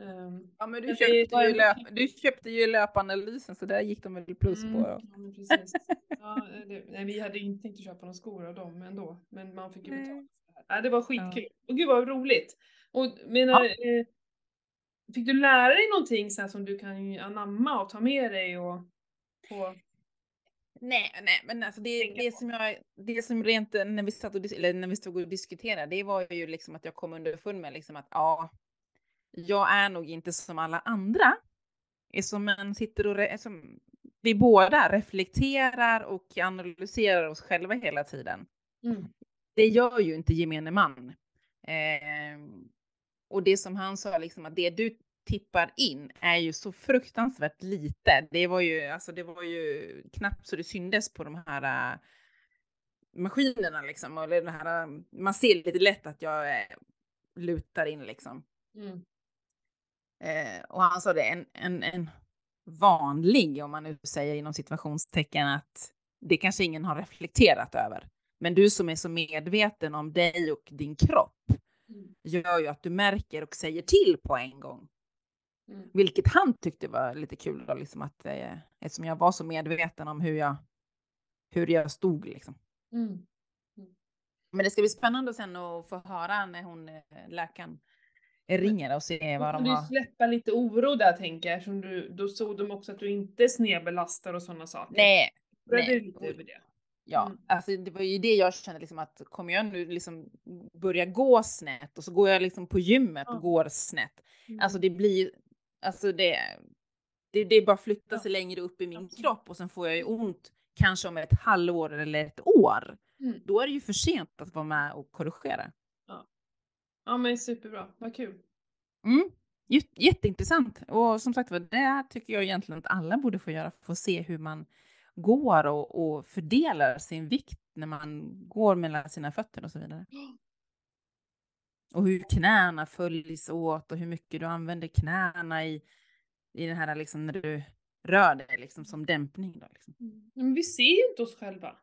Ehm, Ja, men du köpte, ju löp, du köpte ju löpanalysen så där gick de väl plus på. mm, Då. ja, men precis. Ja, det, nej, vi hade inte tänkt att köpa några skor av dem ändå. Men man fick ju betala. Nej, det var skitkul. Och gud vad roligt. Och menar, eh, fick du lära dig någonting så som du kan anamma och ta med dig och på... Nej, nej, men alltså det, det som jag, det som rent när vi satt och, eller när vi stod och diskuterade, det var ju liksom att jag kom underfund med liksom att ja, jag är nog inte som alla andra. Som man sitter och, som, vi båda reflekterar och analyserar oss själva hela tiden. Mm. Det gör ju inte gemene man. Ehm, och det som han sa, liksom att det du tippar in är ju så fruktansvärt lite. Det var ju, alltså det var ju knappt så det syndes på de här äh, maskinerna liksom. Eller det här, äh, man ser lite lätt att jag äh, lutar in liksom. Mm. Eh, och han sa det, en, en, en vanlig, om man nu säger inom situationstecken, att det kanske ingen har reflekterat över. Men du som är så medveten om dig och din kropp Mm. gör ju att du märker och säger till på en gång. Mm. Vilket han tyckte var lite kul då, liksom att eh, eftersom jag var så medveten om hur jag, hur jag stod liksom. Mm. Men det ska bli spännande sen att få höra när hon, eh, läkaren, ringer och se vad de du har. släppa lite oro där tänker jag, eftersom du, då såg de också att du inte snedbelastar och sådana saker. Nej, nej. du lite över det? Ja, Mm. alltså det var ju det jag kände liksom att kommer jag nu liksom börja gå snett och så går jag liksom på gymmet Ja. och går snett. Mm. Alltså det blir, alltså det, det, det bara flyttar Ja. sig längre upp i min kropp och sen får jag ju ont kanske om ett halvår eller ett år. Mm. Då är det ju för sent att vara med och korrigera. Ja men superbra, vad kul. Mm. Jät- Jätteintressant och som sagt var det tycker jag egentligen att alla borde få göra, få se hur man går och, och fördelar sin vikt när man går mellan sina fötter och så vidare. Och hur knäna följs åt och hur mycket du använder knäna i, i den här liksom när du rör dig liksom som dämpning. Då, liksom. Men vi ser ju inte oss själva.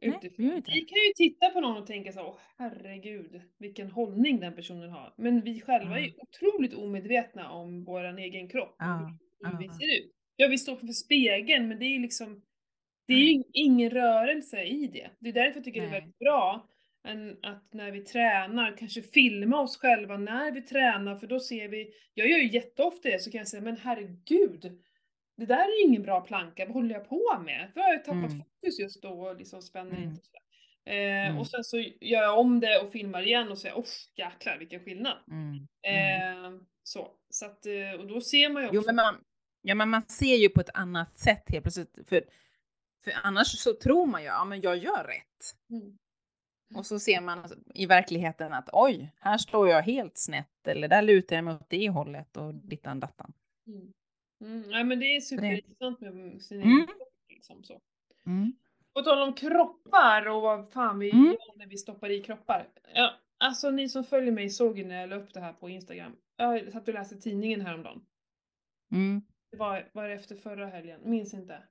Nej, vi vi kan ju titta på någon och tänka så, åh herregud, vilken hållning den personen har. Men vi själva är ju otroligt omedvetna om vår egen kropp och Ja, hur, vi ser ut. Ja, vi står framför spegeln, men det är liksom, det är ju ingen rörelse i det. Det är därför jag tycker det är Nej. väldigt bra att när vi tränar, kanske filma oss själva när vi tränar, för då ser vi, jag gör ju jätteofta det, så kan jag säga, men herregud, det där är ju ingen bra planka, vad håller jag på med? För jag har ju tappat Mm. fokus just då och liksom spänner Mm. inte och sådär. Eh, Mm. Och sen så gör jag om det och filmar igen och säger, åh jäklar vilken skillnad. Mm. Mm. Eh, så, så att, eh, och då ser man ju också. Jo, men man, ja, men man ser ju på ett annat sätt helt plötsligt. För, för annars så tror man ju, ja men jag gör rätt. Mm. Och så ser man i verkligheten att oj, här står jag helt snett eller där lutar jag mig åt det hållet och dittan dattan. Mm. Mm. Ja, men det är superintressant med sin Mm. egen kropp. Liksom, så. Mm. På tal om kroppar och vad fan vi Mm. gör när vi stoppar i kroppar. Ja, alltså ni som följer mig såg ju när jag la upp det här på Instagram. Jag satt och läste tidningen häromdagen. Mm. Det var, var det efter förra helgen? Minns inte.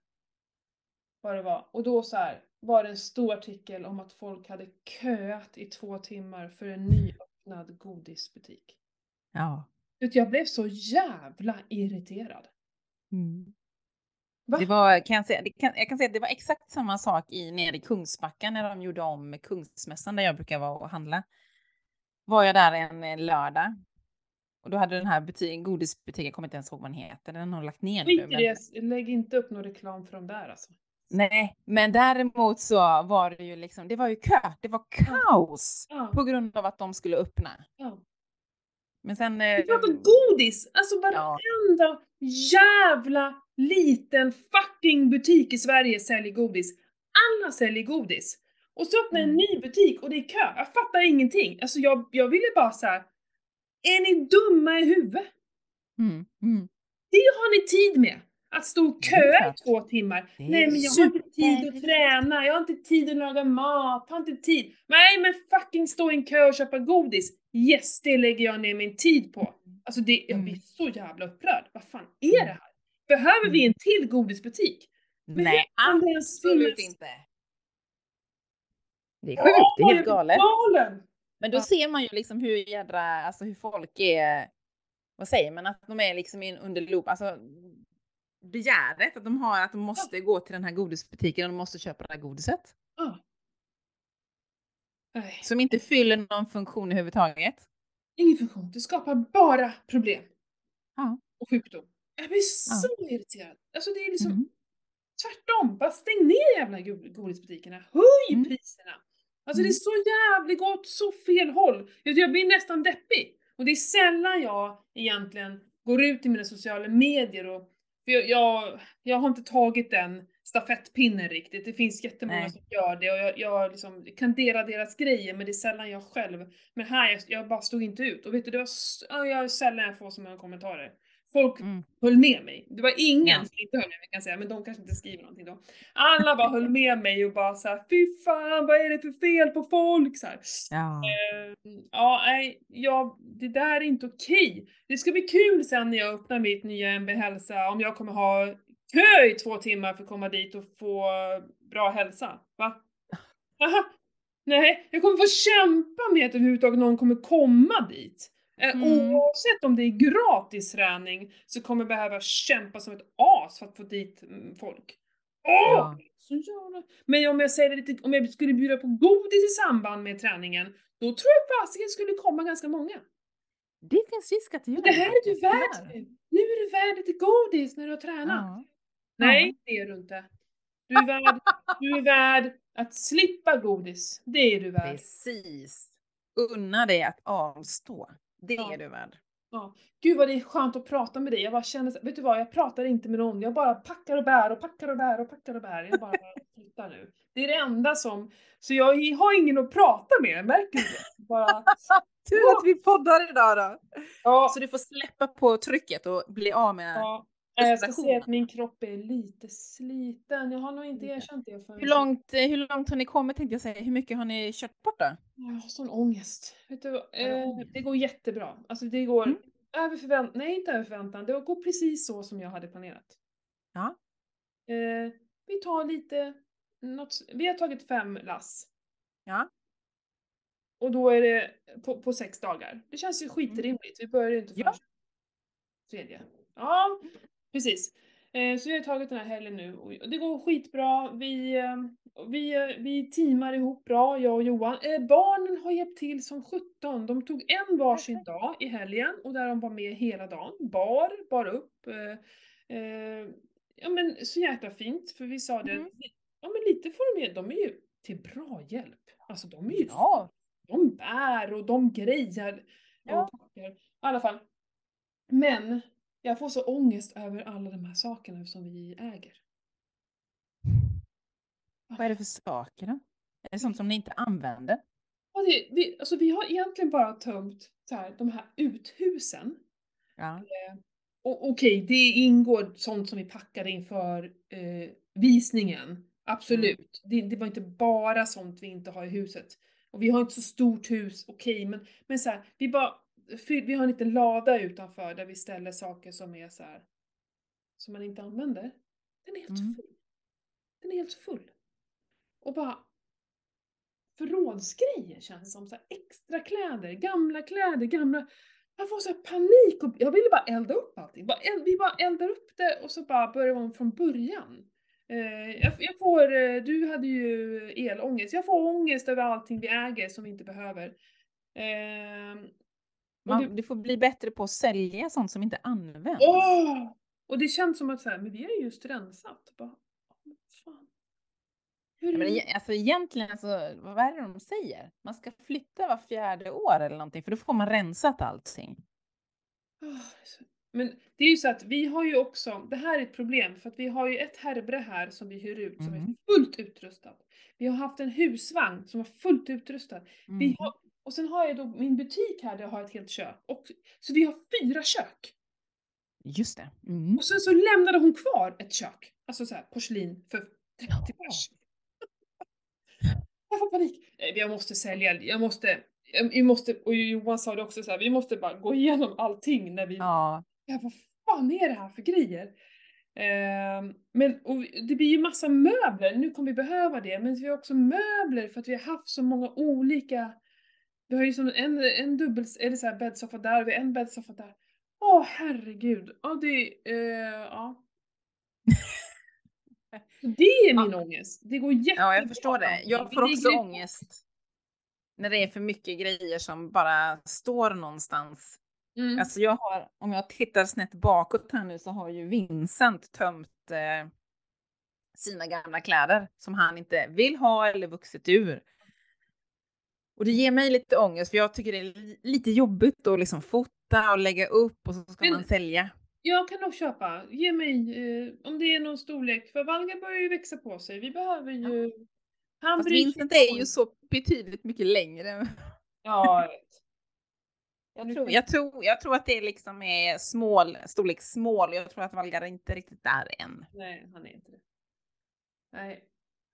Vad det var. Och då så här var det en stor artikel om att folk hade köat i två timmar för en nyöppnad godisbutik. Ja. Jag blev så jävla irriterad. Mm. Va? Det var, kan jag, säga, det kan, jag kan säga att det var exakt samma sak i, nere i Kungsbacka när de gjorde om Kungsmässan där jag brukar vara och handla. Var jag där en lördag. Och då hade den här butik, godisbutiken, jag kommer inte ens ihåg vad den heter, den har lagt ner nu. Men, lägg inte upp någon reklam för dem där alltså. Nej, men däremot så var det ju liksom, det var ju kö, det var kaos Ja, på grund av att de skulle öppna. ja. Men sen... Vi eh, pratar godis! Alltså Ja. varenda jävla liten fucking butik i Sverige säljer godis. Alla säljer godis. Och så öppnar en Mm. ny butik och det är kö. Jag fattar ingenting. Alltså jag, jag ville bara så här. Är ni dumma i huvudet? Mm, mm. Det har ni tid med. Att stå och köa i två timmar. Nej men jag har inte tid att träna, jag har inte tid att laga mat, jag har inte tid. Nej men fucking stå i en kö och köpa godis. Yes, det lägger jag ner min tid på. Alltså det, jag blir Mm. så jävla upprörd. Vad fan är det här? Behöver vi en till godisbutik? Men Nej, absolut inte. Det är sjukt, det är helt galet. Men då Ja. ser man ju liksom hur jädra, alltså hur folk är, vad säger man, att de är liksom in under loop, alltså begäret att de har, att de måste gå till den här godisbutiken och de måste köpa det här godiset. Nej, Som inte fyller någon funktion överhuvudtaget. ingen funktion. Det skapar bara problem. Ja. Och sjukdom. Jag blir så irriterad. Alltså det är liksom Mm. tvärtom. Bara stäng ner jävla go- godisbutikerna. Höj Mm. priserna. Alltså det är Mm. så jävligt gått så fel håll. Jag jag blir nästan deppig. Och det är sällan jag egentligen går ut i mina sociala medier och för jag, jag, jag har inte tagit den stafettpinnen riktigt. Det finns jättemånga Nej. som gör det och jag, jag liksom kan dela deras grejer men det är sällan jag själv. Men här, jag, jag bara stod inte ut. Och vet du, det var jag sällan jag får så många kommentarer. Folk Mm. höll med mig. Det var ingen Ja. som inte höll med mig kan jag säga, men de kanske inte skriver någonting då. Alla bara höll med mig och bara såhär, fy fan vad är det för fel på folk? Så. Ja. Ja, nej, ja, det där är inte okej. Det ska bli kul sen när jag öppnar mitt nya MB Hälsa, om jag kommer ha kö i två timmar för att komma dit och få bra hälsa. Va? Aha. Nej, jag kommer få kämpa med att överhuvudtaget någon kommer komma dit. Eh, Mm. Oavsett om det är gratis träning så kommer jag behöva kämpa som ett as för att få dit mm, folk. Åh! Ja. Så jävla... Men om jag säger det lite, om jag skulle bjuda på godis i samband med träningen, då tror jag fasiken skulle komma ganska många. Det finns risk att det gör Det här är du värd. Nu är du värd lite godis när du har tränat. Ja. Nej, det är du inte. Du är, värd, du är värd att slippa godis. Det är du värd. Precis. Unna dig att avstå. Det Ja. är du värd. Ja. Gud vad det är skönt att prata med dig. Jag bara känner, så- vet du vad, jag pratar inte med någon. Jag bara packar och bär och packar och bär och packar och bär. Jag bara flyttar nu. Det är det enda som, så jag har ingen att prata med, märker du det? Bara, Tur att vi poddar idag då. ja, Så du får släppa på trycket och bli av med... ja. Jag ska säga att min kropp är lite sliten. Jag har nog inte erkänt det förrän. Hur långt, eh, hur långt har ni kommit tänkte jag säga? Hur mycket har ni kört bort då? Jag har sån ångest. Vet du, eh, det går jättebra. Alltså det går Mm. över förväntan, nej inte över förväntan, det går precis så som jag hade planerat. Ja. Eh, vi tar lite, något, vi har tagit fem lass. Ja. Och då är det på, på sex dagar. Det känns ju skitrimligt, vi börjar ju inte Ja. förrän tredje. Ja, precis. Eh, så vi har tagit den här helgen nu och det går skitbra. Vi, eh, vi, eh, vi teamar ihop bra, jag och Johan. Barnen har hjälpt till som 17. De tog en varsin dag i helgen och där de var med hela dagen. Bar, bar upp. Ja men så jäkla fint för vi sa det, Mhm. ja men lite får de med, de är ju till bra hjälp. Alltså de är ju Ja. de bär och de grejar. Ja. Och. I alla fall. Men jag får så ångest över alla de här sakerna som vi äger. Vad är det för saker då? Är det sånt som ni inte använder? Ja, det, vi, alltså vi har egentligen bara tömt så här, de här uthusen. Ja. Och okej, det ingår sånt som vi packade inför eh, visningen. Absolut. Det, det var inte bara sånt vi inte har i huset. Och vi har inte så stort hus, okej, men, men så här, vi bara, vi har en liten lada utanför där vi ställer saker som är så här, som man inte använder. Den är helt Mm. full. Den är helt full. Och bara förrådsgrejer känns det som. Så här, extra kläder, gamla kläder, gamla... Jag får så panik och jag ville bara elda upp allting. Bara eld, vi bara eldar upp det och så bara börjar om från början. Eh, jag, jag får, eh, du hade ju elångest, jag får ångest över allting vi äger som vi inte behöver. Och det, Man, du får bli bättre på att sälja sånt som inte används. åh! Och det känns som att så här, men vi har ju just rensat. Bara, men fan. Hur Ja, men är det? e- alltså egentligen, alltså, vad är det de säger? Man ska flytta var fjärde år eller någonting, för då får man rensat allting. Ah, Men det är ju så att vi har ju också, det här är ett problem, för att vi har ju ett härbre här som vi hyr ut som är Mhm. fullt utrustat. Vi har haft en husvagn som var fullt utrustad. Vi Mm. har, och sen har jag då min butik här där jag har ett helt kök. Och, så vi har fyra kök. Just det. Mm. Och sen så lämnade hon kvar ett kök. Alltså så här porslin för 30 Jaha. pers. Jag får panik. Jag måste sälja, jag måste, jag- vi måste, och Johan sa det också så här, vi måste bara gå igenom allting när vi Ja, ja, vad fan är det här för grejer? Ehm, men och det blir ju massa möbler, nu kommer vi behöva det, men vi har också möbler för att vi har haft så många olika vi har ju som en, en dubbel, eller så här bäddsoffa där, och vi har en bäddsoffa där. Åh herregud, ja det, eh, ja. Det är min ångest. Det går jättebra. ja, jag förstår det. Jag får också ångest när det är för mycket grejer som bara står någonstans. Mm. Alltså jag har, om jag tittar snett bakåt här nu så har ju Vincent tömt eh, sina gamla kläder som han inte vill ha eller vuxit ur. Och det ger mig lite ångest för jag tycker det är li- lite jobbigt att liksom fota och lägga upp och så ska Men- man sälja. Jag kan nog köpa. Ge mig, eh, om det är någon storlek. För Valga börjar ju växa på sig. Vi behöver ju... Han Fast Vincent inte är ju så betydligt mycket längre. Ja, jag tror, jag tror, jag tror att det liksom är smål, storlek smål. Jag tror att Valgar inte riktigt där än. Nej, han är inte det. Nej.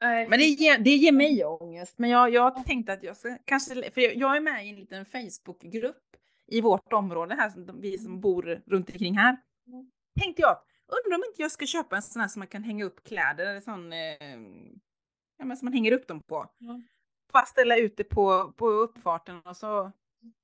Men det ger, det ger mig ångest. Men jag, jag tänkte att jag ska kanske, för jag, jag är med i en liten Facebookgrupp i vårt område här, vi som bor runt omkring här. Mm. Tänkte jag, undrar om inte jag ska köpa en sån här som man kan hänga upp kläder, eller sån, eh, ja men som man hänger upp dem på. Bara ställa ut det på, på uppfarten och så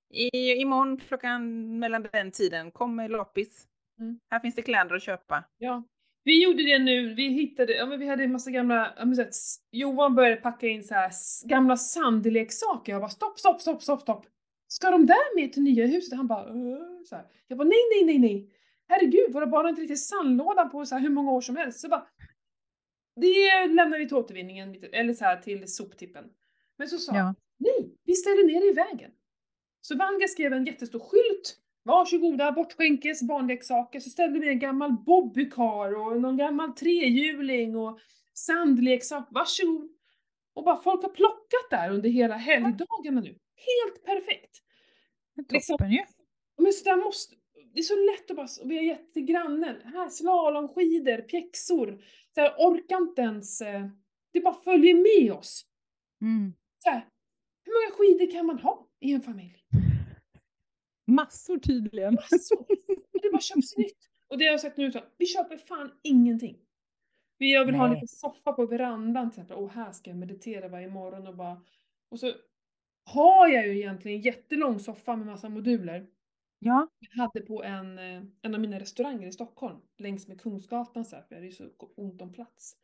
i, imorgon klockan mellan den tiden kommer loppis. Mm. Här finns det kläder att köpa. Ja. Vi gjorde det nu, vi hittade, ja men vi hade en massa gamla, ja men så Johan började packa in så här gamla sandleksaker. Jag bara stopp, stopp, stopp, stopp, stopp. Ska de där med till nya huset? Han bara så här. Jag bara nej, nej, nej, nej. Herregud, våra barn har inte riktigt sandlåda på så här hur många år som helst. Så bara, det lämnar vi till återvinningen, eller så här till soptippen. Men så sa han, nej, vi ställer ner det i vägen. Så Vanga skrev en jättestor skylt. Varsågoda, bortskänkes barnleksaker. Så ställde vi en gammal bobbycar och någon gammal trehjuling och sandleksak. Varsågod. Och bara folk har plockat där under hela helgdagarna nu. Helt perfekt. Liksom- Toppen ju. Men så där måste, det är så lätt att bara, vi har gett till grannen, här slalomskidor, pjäxor. Så här, orkar inte ens, eh, det bara följer med oss. Mm. Så här, hur många skidor kan man ha i en familj? Massor tydligen. Massor! Och det bara köps nytt. Och det har jag sagt nu så, vi köper fan ingenting. Vi jag vill ha Nej. liten soffa på verandan till exempel. Och här ska jag meditera varje morgon och bara... Och så har jag ju egentligen en jättelång soffa med massa moduler. Ja. Jag hade på en, eh, en av mina restauranger i Stockholm, längs med Kungsgatan så här, för jag hade ju så ont om plats.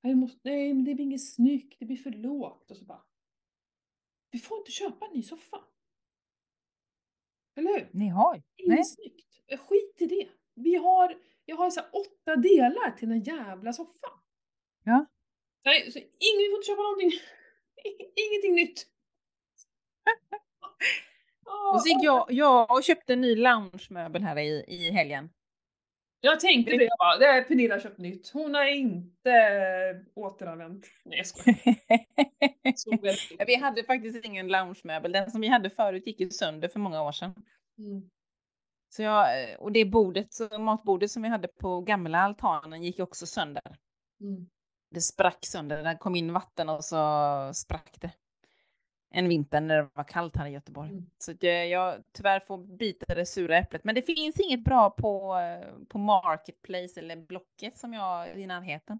Jag måste, nej men det blir inget snyggt, det blir för lågt och så bara. Vi får inte köpa en ny soffa. Eller hur? Ni har. Inget Nej. snyggt. Skit i det. Vi har, jag har så åtta delar till en jävla soffa. Ja. Nej, så ingen, vi får inte köpa någonting. Ingenting nytt. Och så gick jag, jag och köpte en ny loungemöbel här i, i helgen. Jag tänkte det, jag bara, det är Pernilla köpt nytt. Hon har inte återanvänt. Nej jag skojar. Vi hade faktiskt ingen loungemöbel. Den som vi hade förut gick ju sönder för många år sedan. Mm. Så jag, och det bordet, matbordet som vi hade på gamla altanen gick också sönder. Mm. Det sprack sönder. Där kom in vatten och så sprack det. En vinter när det var kallt här i Göteborg. Mm. Så jag, jag tyvärr får bita det sura äpplet. Men det finns inget bra på, eh, på Marketplace eller Blocket som jag i närheten.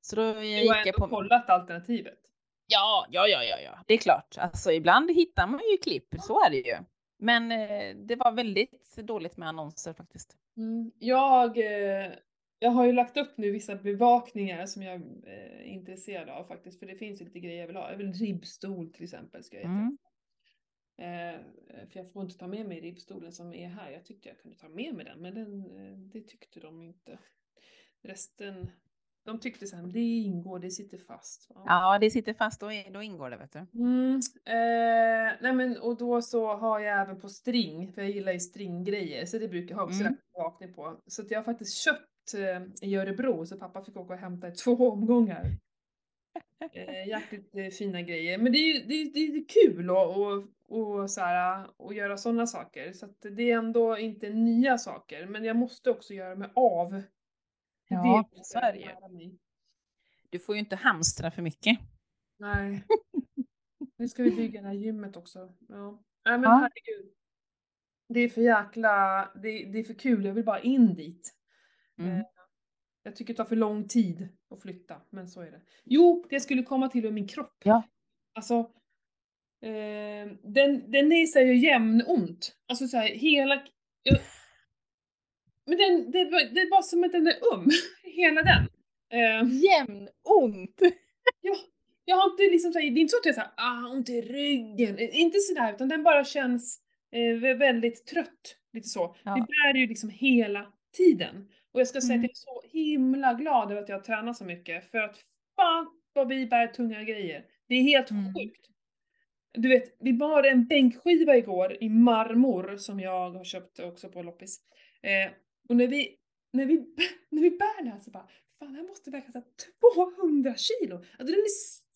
Så då Du har gick jag på... kollat alternativet. Ja, ja, ja, ja, ja, det är klart. Alltså ibland hittar man ju klipp, så är det ju. Men eh, det var väldigt dåligt med annonser faktiskt. Mm. Jag, eh, jag har ju lagt upp nu vissa bevakningar som jag eh, är intresserad av faktiskt, för det finns lite grejer jag vill ha. Jag vill ribbstol till exempel. Ska jag Mm. eh, för jag får inte ta med mig ribbstolen som är här. Jag tyckte jag kunde ta med mig den, men den, eh, det tyckte de inte. Resten, de tyckte så här, det ingår, det sitter fast. va? Ja, det sitter fast, då, då ingår det vet du. Mm, eh, nej men och då så har jag även på string, för jag gillar ju stringgrejer, så det brukar jag ha också Mm. bevakning på. Så att jag har faktiskt köpt eh, i Örebro, så pappa fick åka och hämta i två omgångar. Eh, jäkligt eh, fina grejer, men det är det är, det är kul att och, och, så här, och göra sådana saker. Så att det är ändå inte nya saker, men jag måste också göra mig av. Ja, det så är det ju. Du får ju inte hamstra för mycket. Nej. Nu ska vi bygga det här gymmet också. Ja. Nej men Ja. herregud. Det är för jäkla, det, det är för kul, jag vill bara in dit. Mm. Eh, Jag tycker det tar för lång tid att flytta, men så är det. Jo, det jag skulle komma till med min kropp. Ja. Alltså, eh, den, den är så här jämnont. Alltså så här, hela... Jag, men den, det, det är bara som att den är um, hela den. Eh, Jämn ont! Ja, jag har inte liksom såhär, det är inte så att jag säger ah, ont i ryggen, Eh, inte sådär utan den bara känns eh, vä- väldigt trött. Lite så. Ja. Det bär ju liksom hela tiden. Och jag ska säga Mm. att jag är så himla glad över att jag tränar så mycket för att fan vad vi bär tunga grejer. Det är helt Mm. sjukt. Du vet, vi bar en bänkskiva igår i marmor som jag har köpt också på loppis. Eh, och när vi, när, vi, när vi bär det här så bara, fan jag måste väga så här 200 kilo. Alltså den är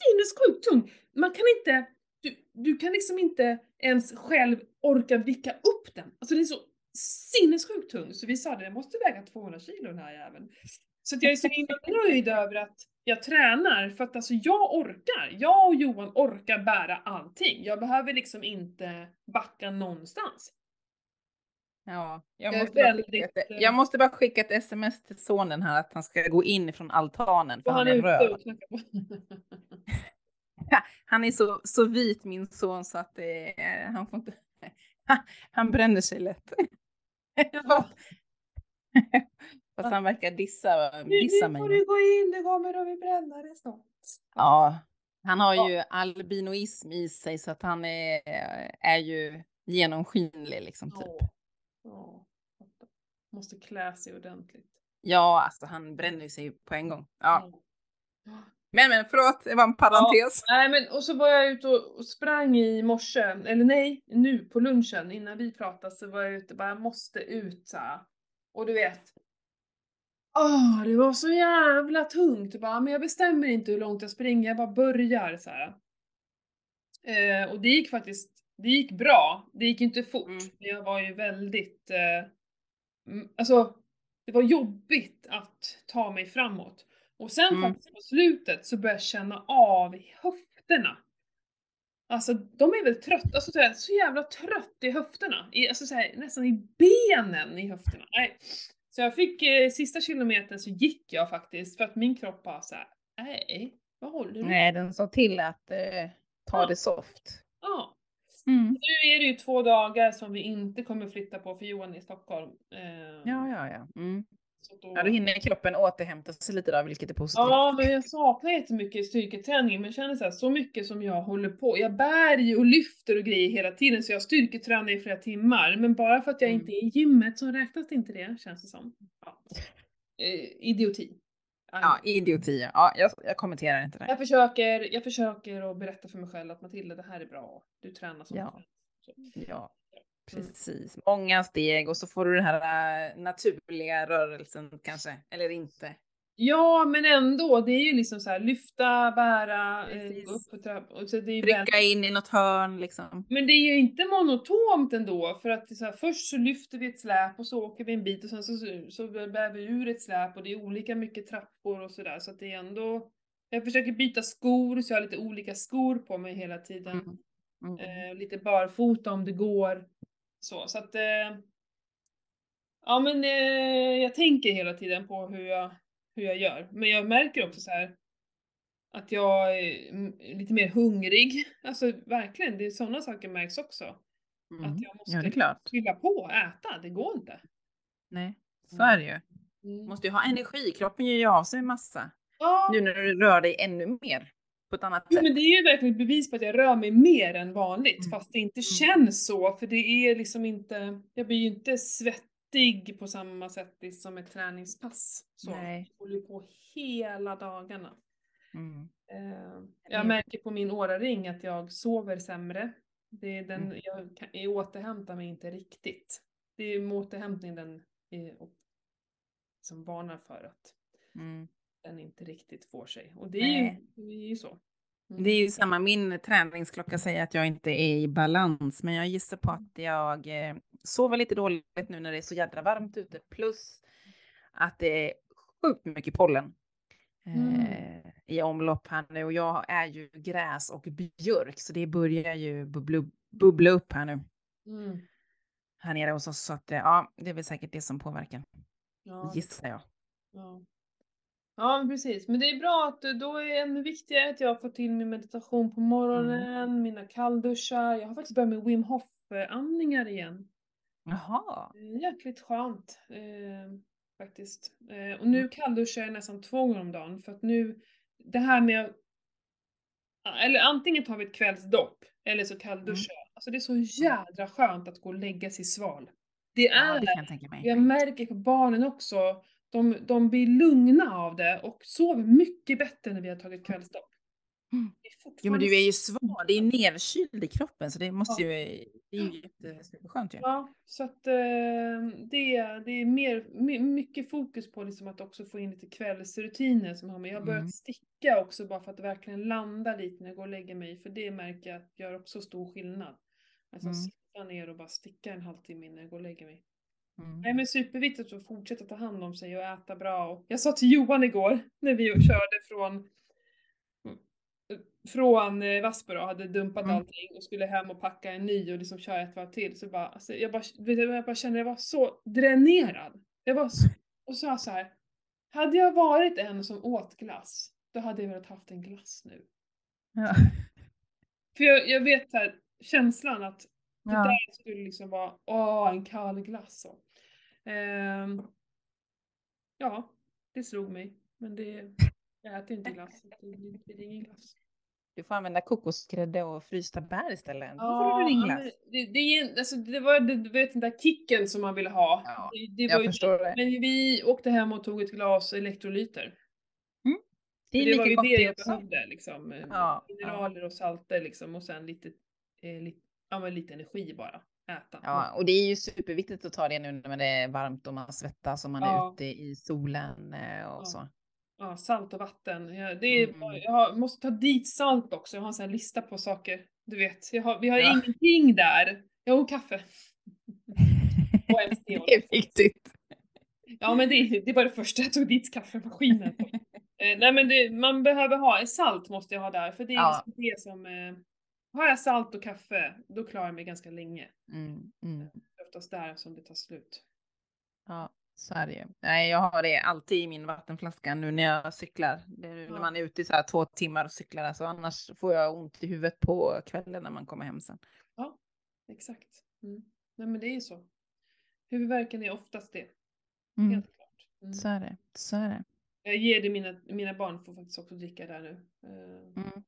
sinnessjukt tung. Man kan inte, du, du kan liksom inte ens själv orka vicka upp den. Alltså den är så sinnessjukt tung. Så vi sa det, jag måste väga 200 kilo den här jäveln. Så jag är så himla nöjd över att jag tränar för att alltså jag orkar. Jag och Johan orkar bära allting. Jag behöver liksom inte backa någonstans. Ja, jag Jag är måste, bara väldigt, skicka ett, eh, jag måste bara skicka ett sms till sonen här att han ska gå in från altanen för Och han han är är ute röd. Han är så, så vit min son så att det, är- han får inte... Han bränner sig lätt. Fast han verkar dissa, dissa nu mig. får nu. du gå in, det kommer att bli brännare snart. Ja, han har Ja. ju albinoism i sig så att han är, är ju genomskinlig liksom typ. Ja. Ja. Måste klä sig ordentligt. Ja, alltså han bränner sig på en gång. Ja. Ja. Men men förlåt, det var en parentes. Nej men och så var jag ute och, och sprang i morse, eller nej, nu på lunchen innan vi pratade så var jag ute bara jag måste ut så här. Och du vet. Åh, det var så jävla tungt. Bara, men jag bestämmer inte hur långt jag springer, jag bara börjar så här. Eh, och det gick faktiskt, det gick bra. Det gick inte fort, Mm. men jag var ju väldigt, eh, mm, alltså det var jobbigt att ta mig framåt. Och sen Mm. faktiskt på slutet så började jag känna av i höfterna. Alltså de är väl trötta, alltså så, här, så jävla trött i höfterna. I, alltså så här, nästan i benen i höfterna. Nej. Så jag fick, eh, sista kilometern så gick jag faktiskt för att min kropp bara såhär, nej, vad håller du? Nej, den sa till att eh, ta Ja. det soft. Ja. Mm. Nu är det ju två dagar som vi inte kommer flytta på för Johan är i Stockholm. Eh, Ja, ja, ja. Mm. Då... Ja, då hinner kroppen återhämta sig lite där, vilket är positivt. Ja, men jag saknar jättemycket styrketräning, men känner så här, så mycket som jag håller på. Jag bär ju och lyfter och grejer hela tiden, så jag styrketränar i flera timmar. Men bara för att jag Mm. inte är i gymmet så räknas det inte det, känns det som. Ja. Eh, idioti. Ja, idioti. Ja, jag, jag kommenterar inte det. Jag försöker, jag försöker att berätta för mig själv att Matilda, det här är bra. Du tränar som Ja. Så. Ja. Precis, många steg och så får du den här äh, naturliga rörelsen kanske, eller inte. Ja, men ändå, det är ju liksom så här lyfta, bära, eh, Precis. gå upp på trappan. Trycka in i något hörn liksom. Men det är ju inte monotont ändå, för att så här, först så lyfter vi ett släp och så åker vi en bit och sen så, så, så bär vi ur ett släp och det är olika mycket trappor och sådär så att det är ändå jag försöker byta skor så jag har lite olika skor på mig hela tiden. Mm. Mm. Eh, lite barfota om det går. Så, så att... Eh, ja men eh, jag tänker hela tiden på hur jag, hur jag gör. Men jag märker också så här att jag är mm, lite mer hungrig. Alltså verkligen, det är sådana saker märks också. Mm. Att jag måste Ja, det är klart. fylla på och äta, det går inte. Nej, så är det ju. Mm. Måste ju ha energi, kroppen ger ju av sig massa. Ja, Nu när du rör dig ännu mer på ett annat jo, sätt. men det är ju verkligen ett bevis på att jag rör mig mer än vanligt Mm. fast det inte Mm. känns så för det är liksom inte, jag blir ju inte svettig på samma sätt som ett träningspass. Så. Nej. Jag håller på hela dagarna. Mm. Eh, jag märker på min åraring att jag sover sämre. Det är den, Mm. jag, kan, jag återhämtar mig inte riktigt. Det är med återhämtning den är, som varnar för att Mm. Den inte riktigt får sig. Och det är, ju, det är ju så. Mm. Det är ju samma, min träningsklocka säger att jag inte är i balans, men jag gissar på att jag eh, sover lite dåligt nu när det är så jädra varmt ute, plus att det är sjukt mycket pollen eh, i omlopp här nu och jag är ju gräs och björk så det börjar ju bubbla, bubbla upp här nu Mm. här nere hos oss så att eh, ja, det är väl säkert det som påverkar, Ja, gissar jag. ja. Ja, precis. Men det är bra att då är det ännu viktigare att jag får till min meditation på morgonen, mina kallduschar. Jag har faktiskt börjat med Wim Hof-andningar igen. Jaha. Det Jäkligt skönt eh, faktiskt. Eh, och nu kallduschar jag nästan två gånger om dagen för att nu, det här med eller antingen tar vi ett kvällsdopp eller så kallduschar jag. Alltså det är så jädra skönt att gå och lägga sig sval. Det Ja, är det kan jag. Jag märker på barnen också, de, de blir lugna av det och sover mycket bättre när vi har tagit kvällsdopp. Mm. Är Jo men du är ju svag, det är nedkyld i kroppen så det måste ju, det är ju jätteskönt ju. Ja, så att eh, det, det är mer, my- mycket fokus på liksom att också få in lite kvällsrutiner som har med. Jag har börjat Mm. sticka också bara för att verkligen landa lite när jag går och lägger mig för det märker jag att gör också stor skillnad. Alltså Mm. sitta ner och bara sticka en halvtimme innan jag går och lägger mig. Mm. Nej men superviktigt att fortsätta ta hand om sig och äta bra. Och jag sa till Johan igår när vi körde från från eh, Vassbro och hade dumpat Mm. allting och skulle hem och packa en ny och liksom köra ett varv till så bara, alltså, jag bara, jag bara kände jag var så dränerad. Jag var så, och sa så här. Hade jag varit en som åt glass, då hade jag velat haft en glass nu. Ja. För jag, jag vet här, känslan att det Ja. där skulle liksom vara, åh, en kall glass. Så. Ehm, ja, det slog mig. Men det, jag äter inte glass, det blir, det ingen glass. Du får använda kokosgrädde och frysta bär istället. Då får Ja, du din ja, glass. men det, det, alltså, det var det, vet, den där kicken som man ville ha. Ja, det, det jag var ju, förstår det. Men vi åkte hem och tog ett glas elektrolyter. Det är det var ju det det jag behövde liksom. eh, Ja, Mineraler och salter liksom och sen lite, eh, lite, ja, men lite energi bara. Äta. Ja, och det är ju superviktigt att ta det nu när det är varmt och man svettas och man är Ja. ute i solen eh, och Ja. så. Ja, salt och vatten. Jag, det är, Mm. jag har, måste ta dit salt också. Jag har en sån här lista på saker. Du vet, har, vi har Ja. ingenting där. Jo, kaffe. Och en det är viktigt. Ja, men det, det var det första jag tog dit kaffemaskinen. eh, nej, men det, man behöver ha, salt måste jag ha där. För det är Ja. liksom det som, eh, har jag salt och kaffe, då klarar jag mig ganska länge. Mm, mm. Det är oftast där som det tar slut. Ja, så är det ju. Nej, jag har det alltid i min vattenflaska nu när jag cyklar. Det är Ja. När man är ute i så här två timmar och cyklar, alltså annars får jag ont i huvudet på kvällen när man kommer hem sen. Exakt. Mm. Nej, men det är ju så. Huvudvärken är oftast det. Mm, Helt klart. Mm. så är det. Så är det. Jag ger det mina, mina barn får faktiskt också dricka där nu. Eh, Mm.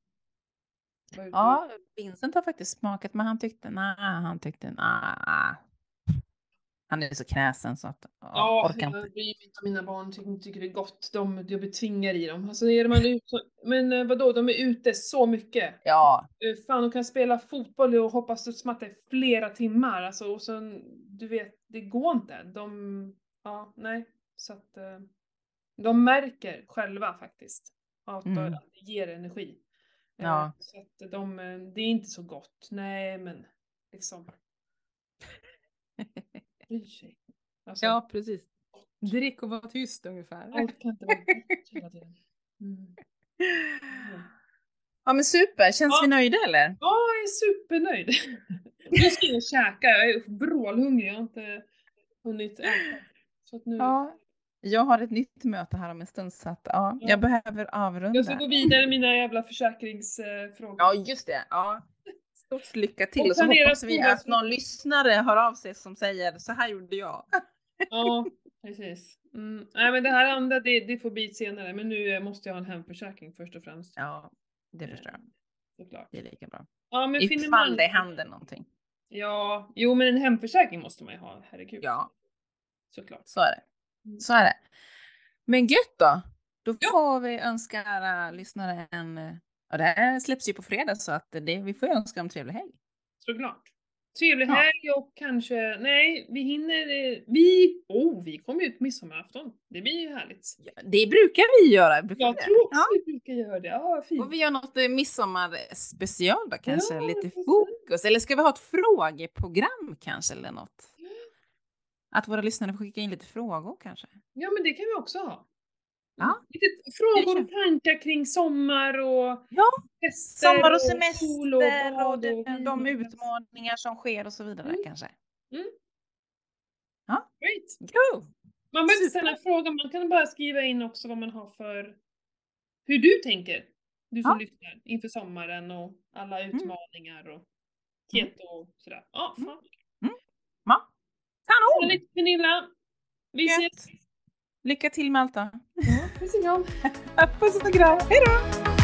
Ja, Vincent har faktiskt smakat, men han tyckte nej, han tyckte nej. Han är så kräsen så att ja, orkar inte. jag bryr mig inte om mina barn tycker, tycker det är gott. De, jag betvingar i dem. Alltså är man ute, men eh, vadå, de är ute så mycket. Ja, Eh, Fan, de kan spela fotboll och hoppa studsmatta i flera timmar. Alltså, och sen, du vet, det går inte. De, ja, nej. Så att eh, de märker själva faktiskt att Mm. det ger energi. Eh, Ja. Så att de, eh, det är inte så gott. Nej, men liksom. Sig. Alltså, ja precis. Drick och var tyst ungefär. Jag orkar inte vara gott hela tiden. Mm. Ja men super, känns Ja. vi nöjda eller? Ja, jag är supernöjd. Nu ska jag käka, jag är vrålhungrig, jag har inte hunnit äta. Så att nu, Ja. Jag har ett nytt möte här om en stund så att ja, Ja. jag behöver avrunda. jag ska gå vidare med mina jävla försäkringsfrågor. Ja just det, ja. Stort lycka till Och och så hoppas vi att någon lyssnare hör av sig som säger så här gjorde jag. Ja, precis. Mm. Nej men det här andra det, det får bli senare, men nu eh, måste jag ha en hemförsäkring först och främst. Ja, det förstår jag. Såklart. Det är lika bra. Ja men finner Ifall man... det händer någonting. Ja, jo men en hemförsäkring måste man ju ha, herregud. Ja, Såklart. så är det. Mm. Så är det. Men gött då. Då Ja. får vi önska alla lyssnare en... eh, Ja, det här släpps ju på fredag så att det, vi får önska en trevlig helg. Såklart. Trevlig Ja. helg och kanske, nej vi hinner, eh, vi, oh vi kommer ut midsommarafton. Det blir ju härligt. Ja, det brukar vi göra. Brukar Jag tror också Ja. vi brukar göra det. Ja, fint. Och vi gör något eh, midsommarspecial då kanske, Ja, lite fokus. Eller ska vi ha ett frågeprogram kanske eller något? Att våra lyssnare får skicka in lite frågor kanske? Ja men det kan vi också ha. Ja. Lite frågor och tankar kring sommar och Ja, fester Sommar och och semester och, bad de, och de vin. utmaningar som sker och så vidare Mm. kanske. Great. Go! Man behöver inte ställa fråga, man kan bara skriva in också vad man har för, hur du tänker. Du som Ja. lyssnar inför sommaren och alla Mm. utmaningar och keto och sådär. Ja, Mm. fan. Kanon! Härligt Pernilla! Vi Gött. ses! Lycka till då. Ja, puss och kram! Puss och kram. Hej då!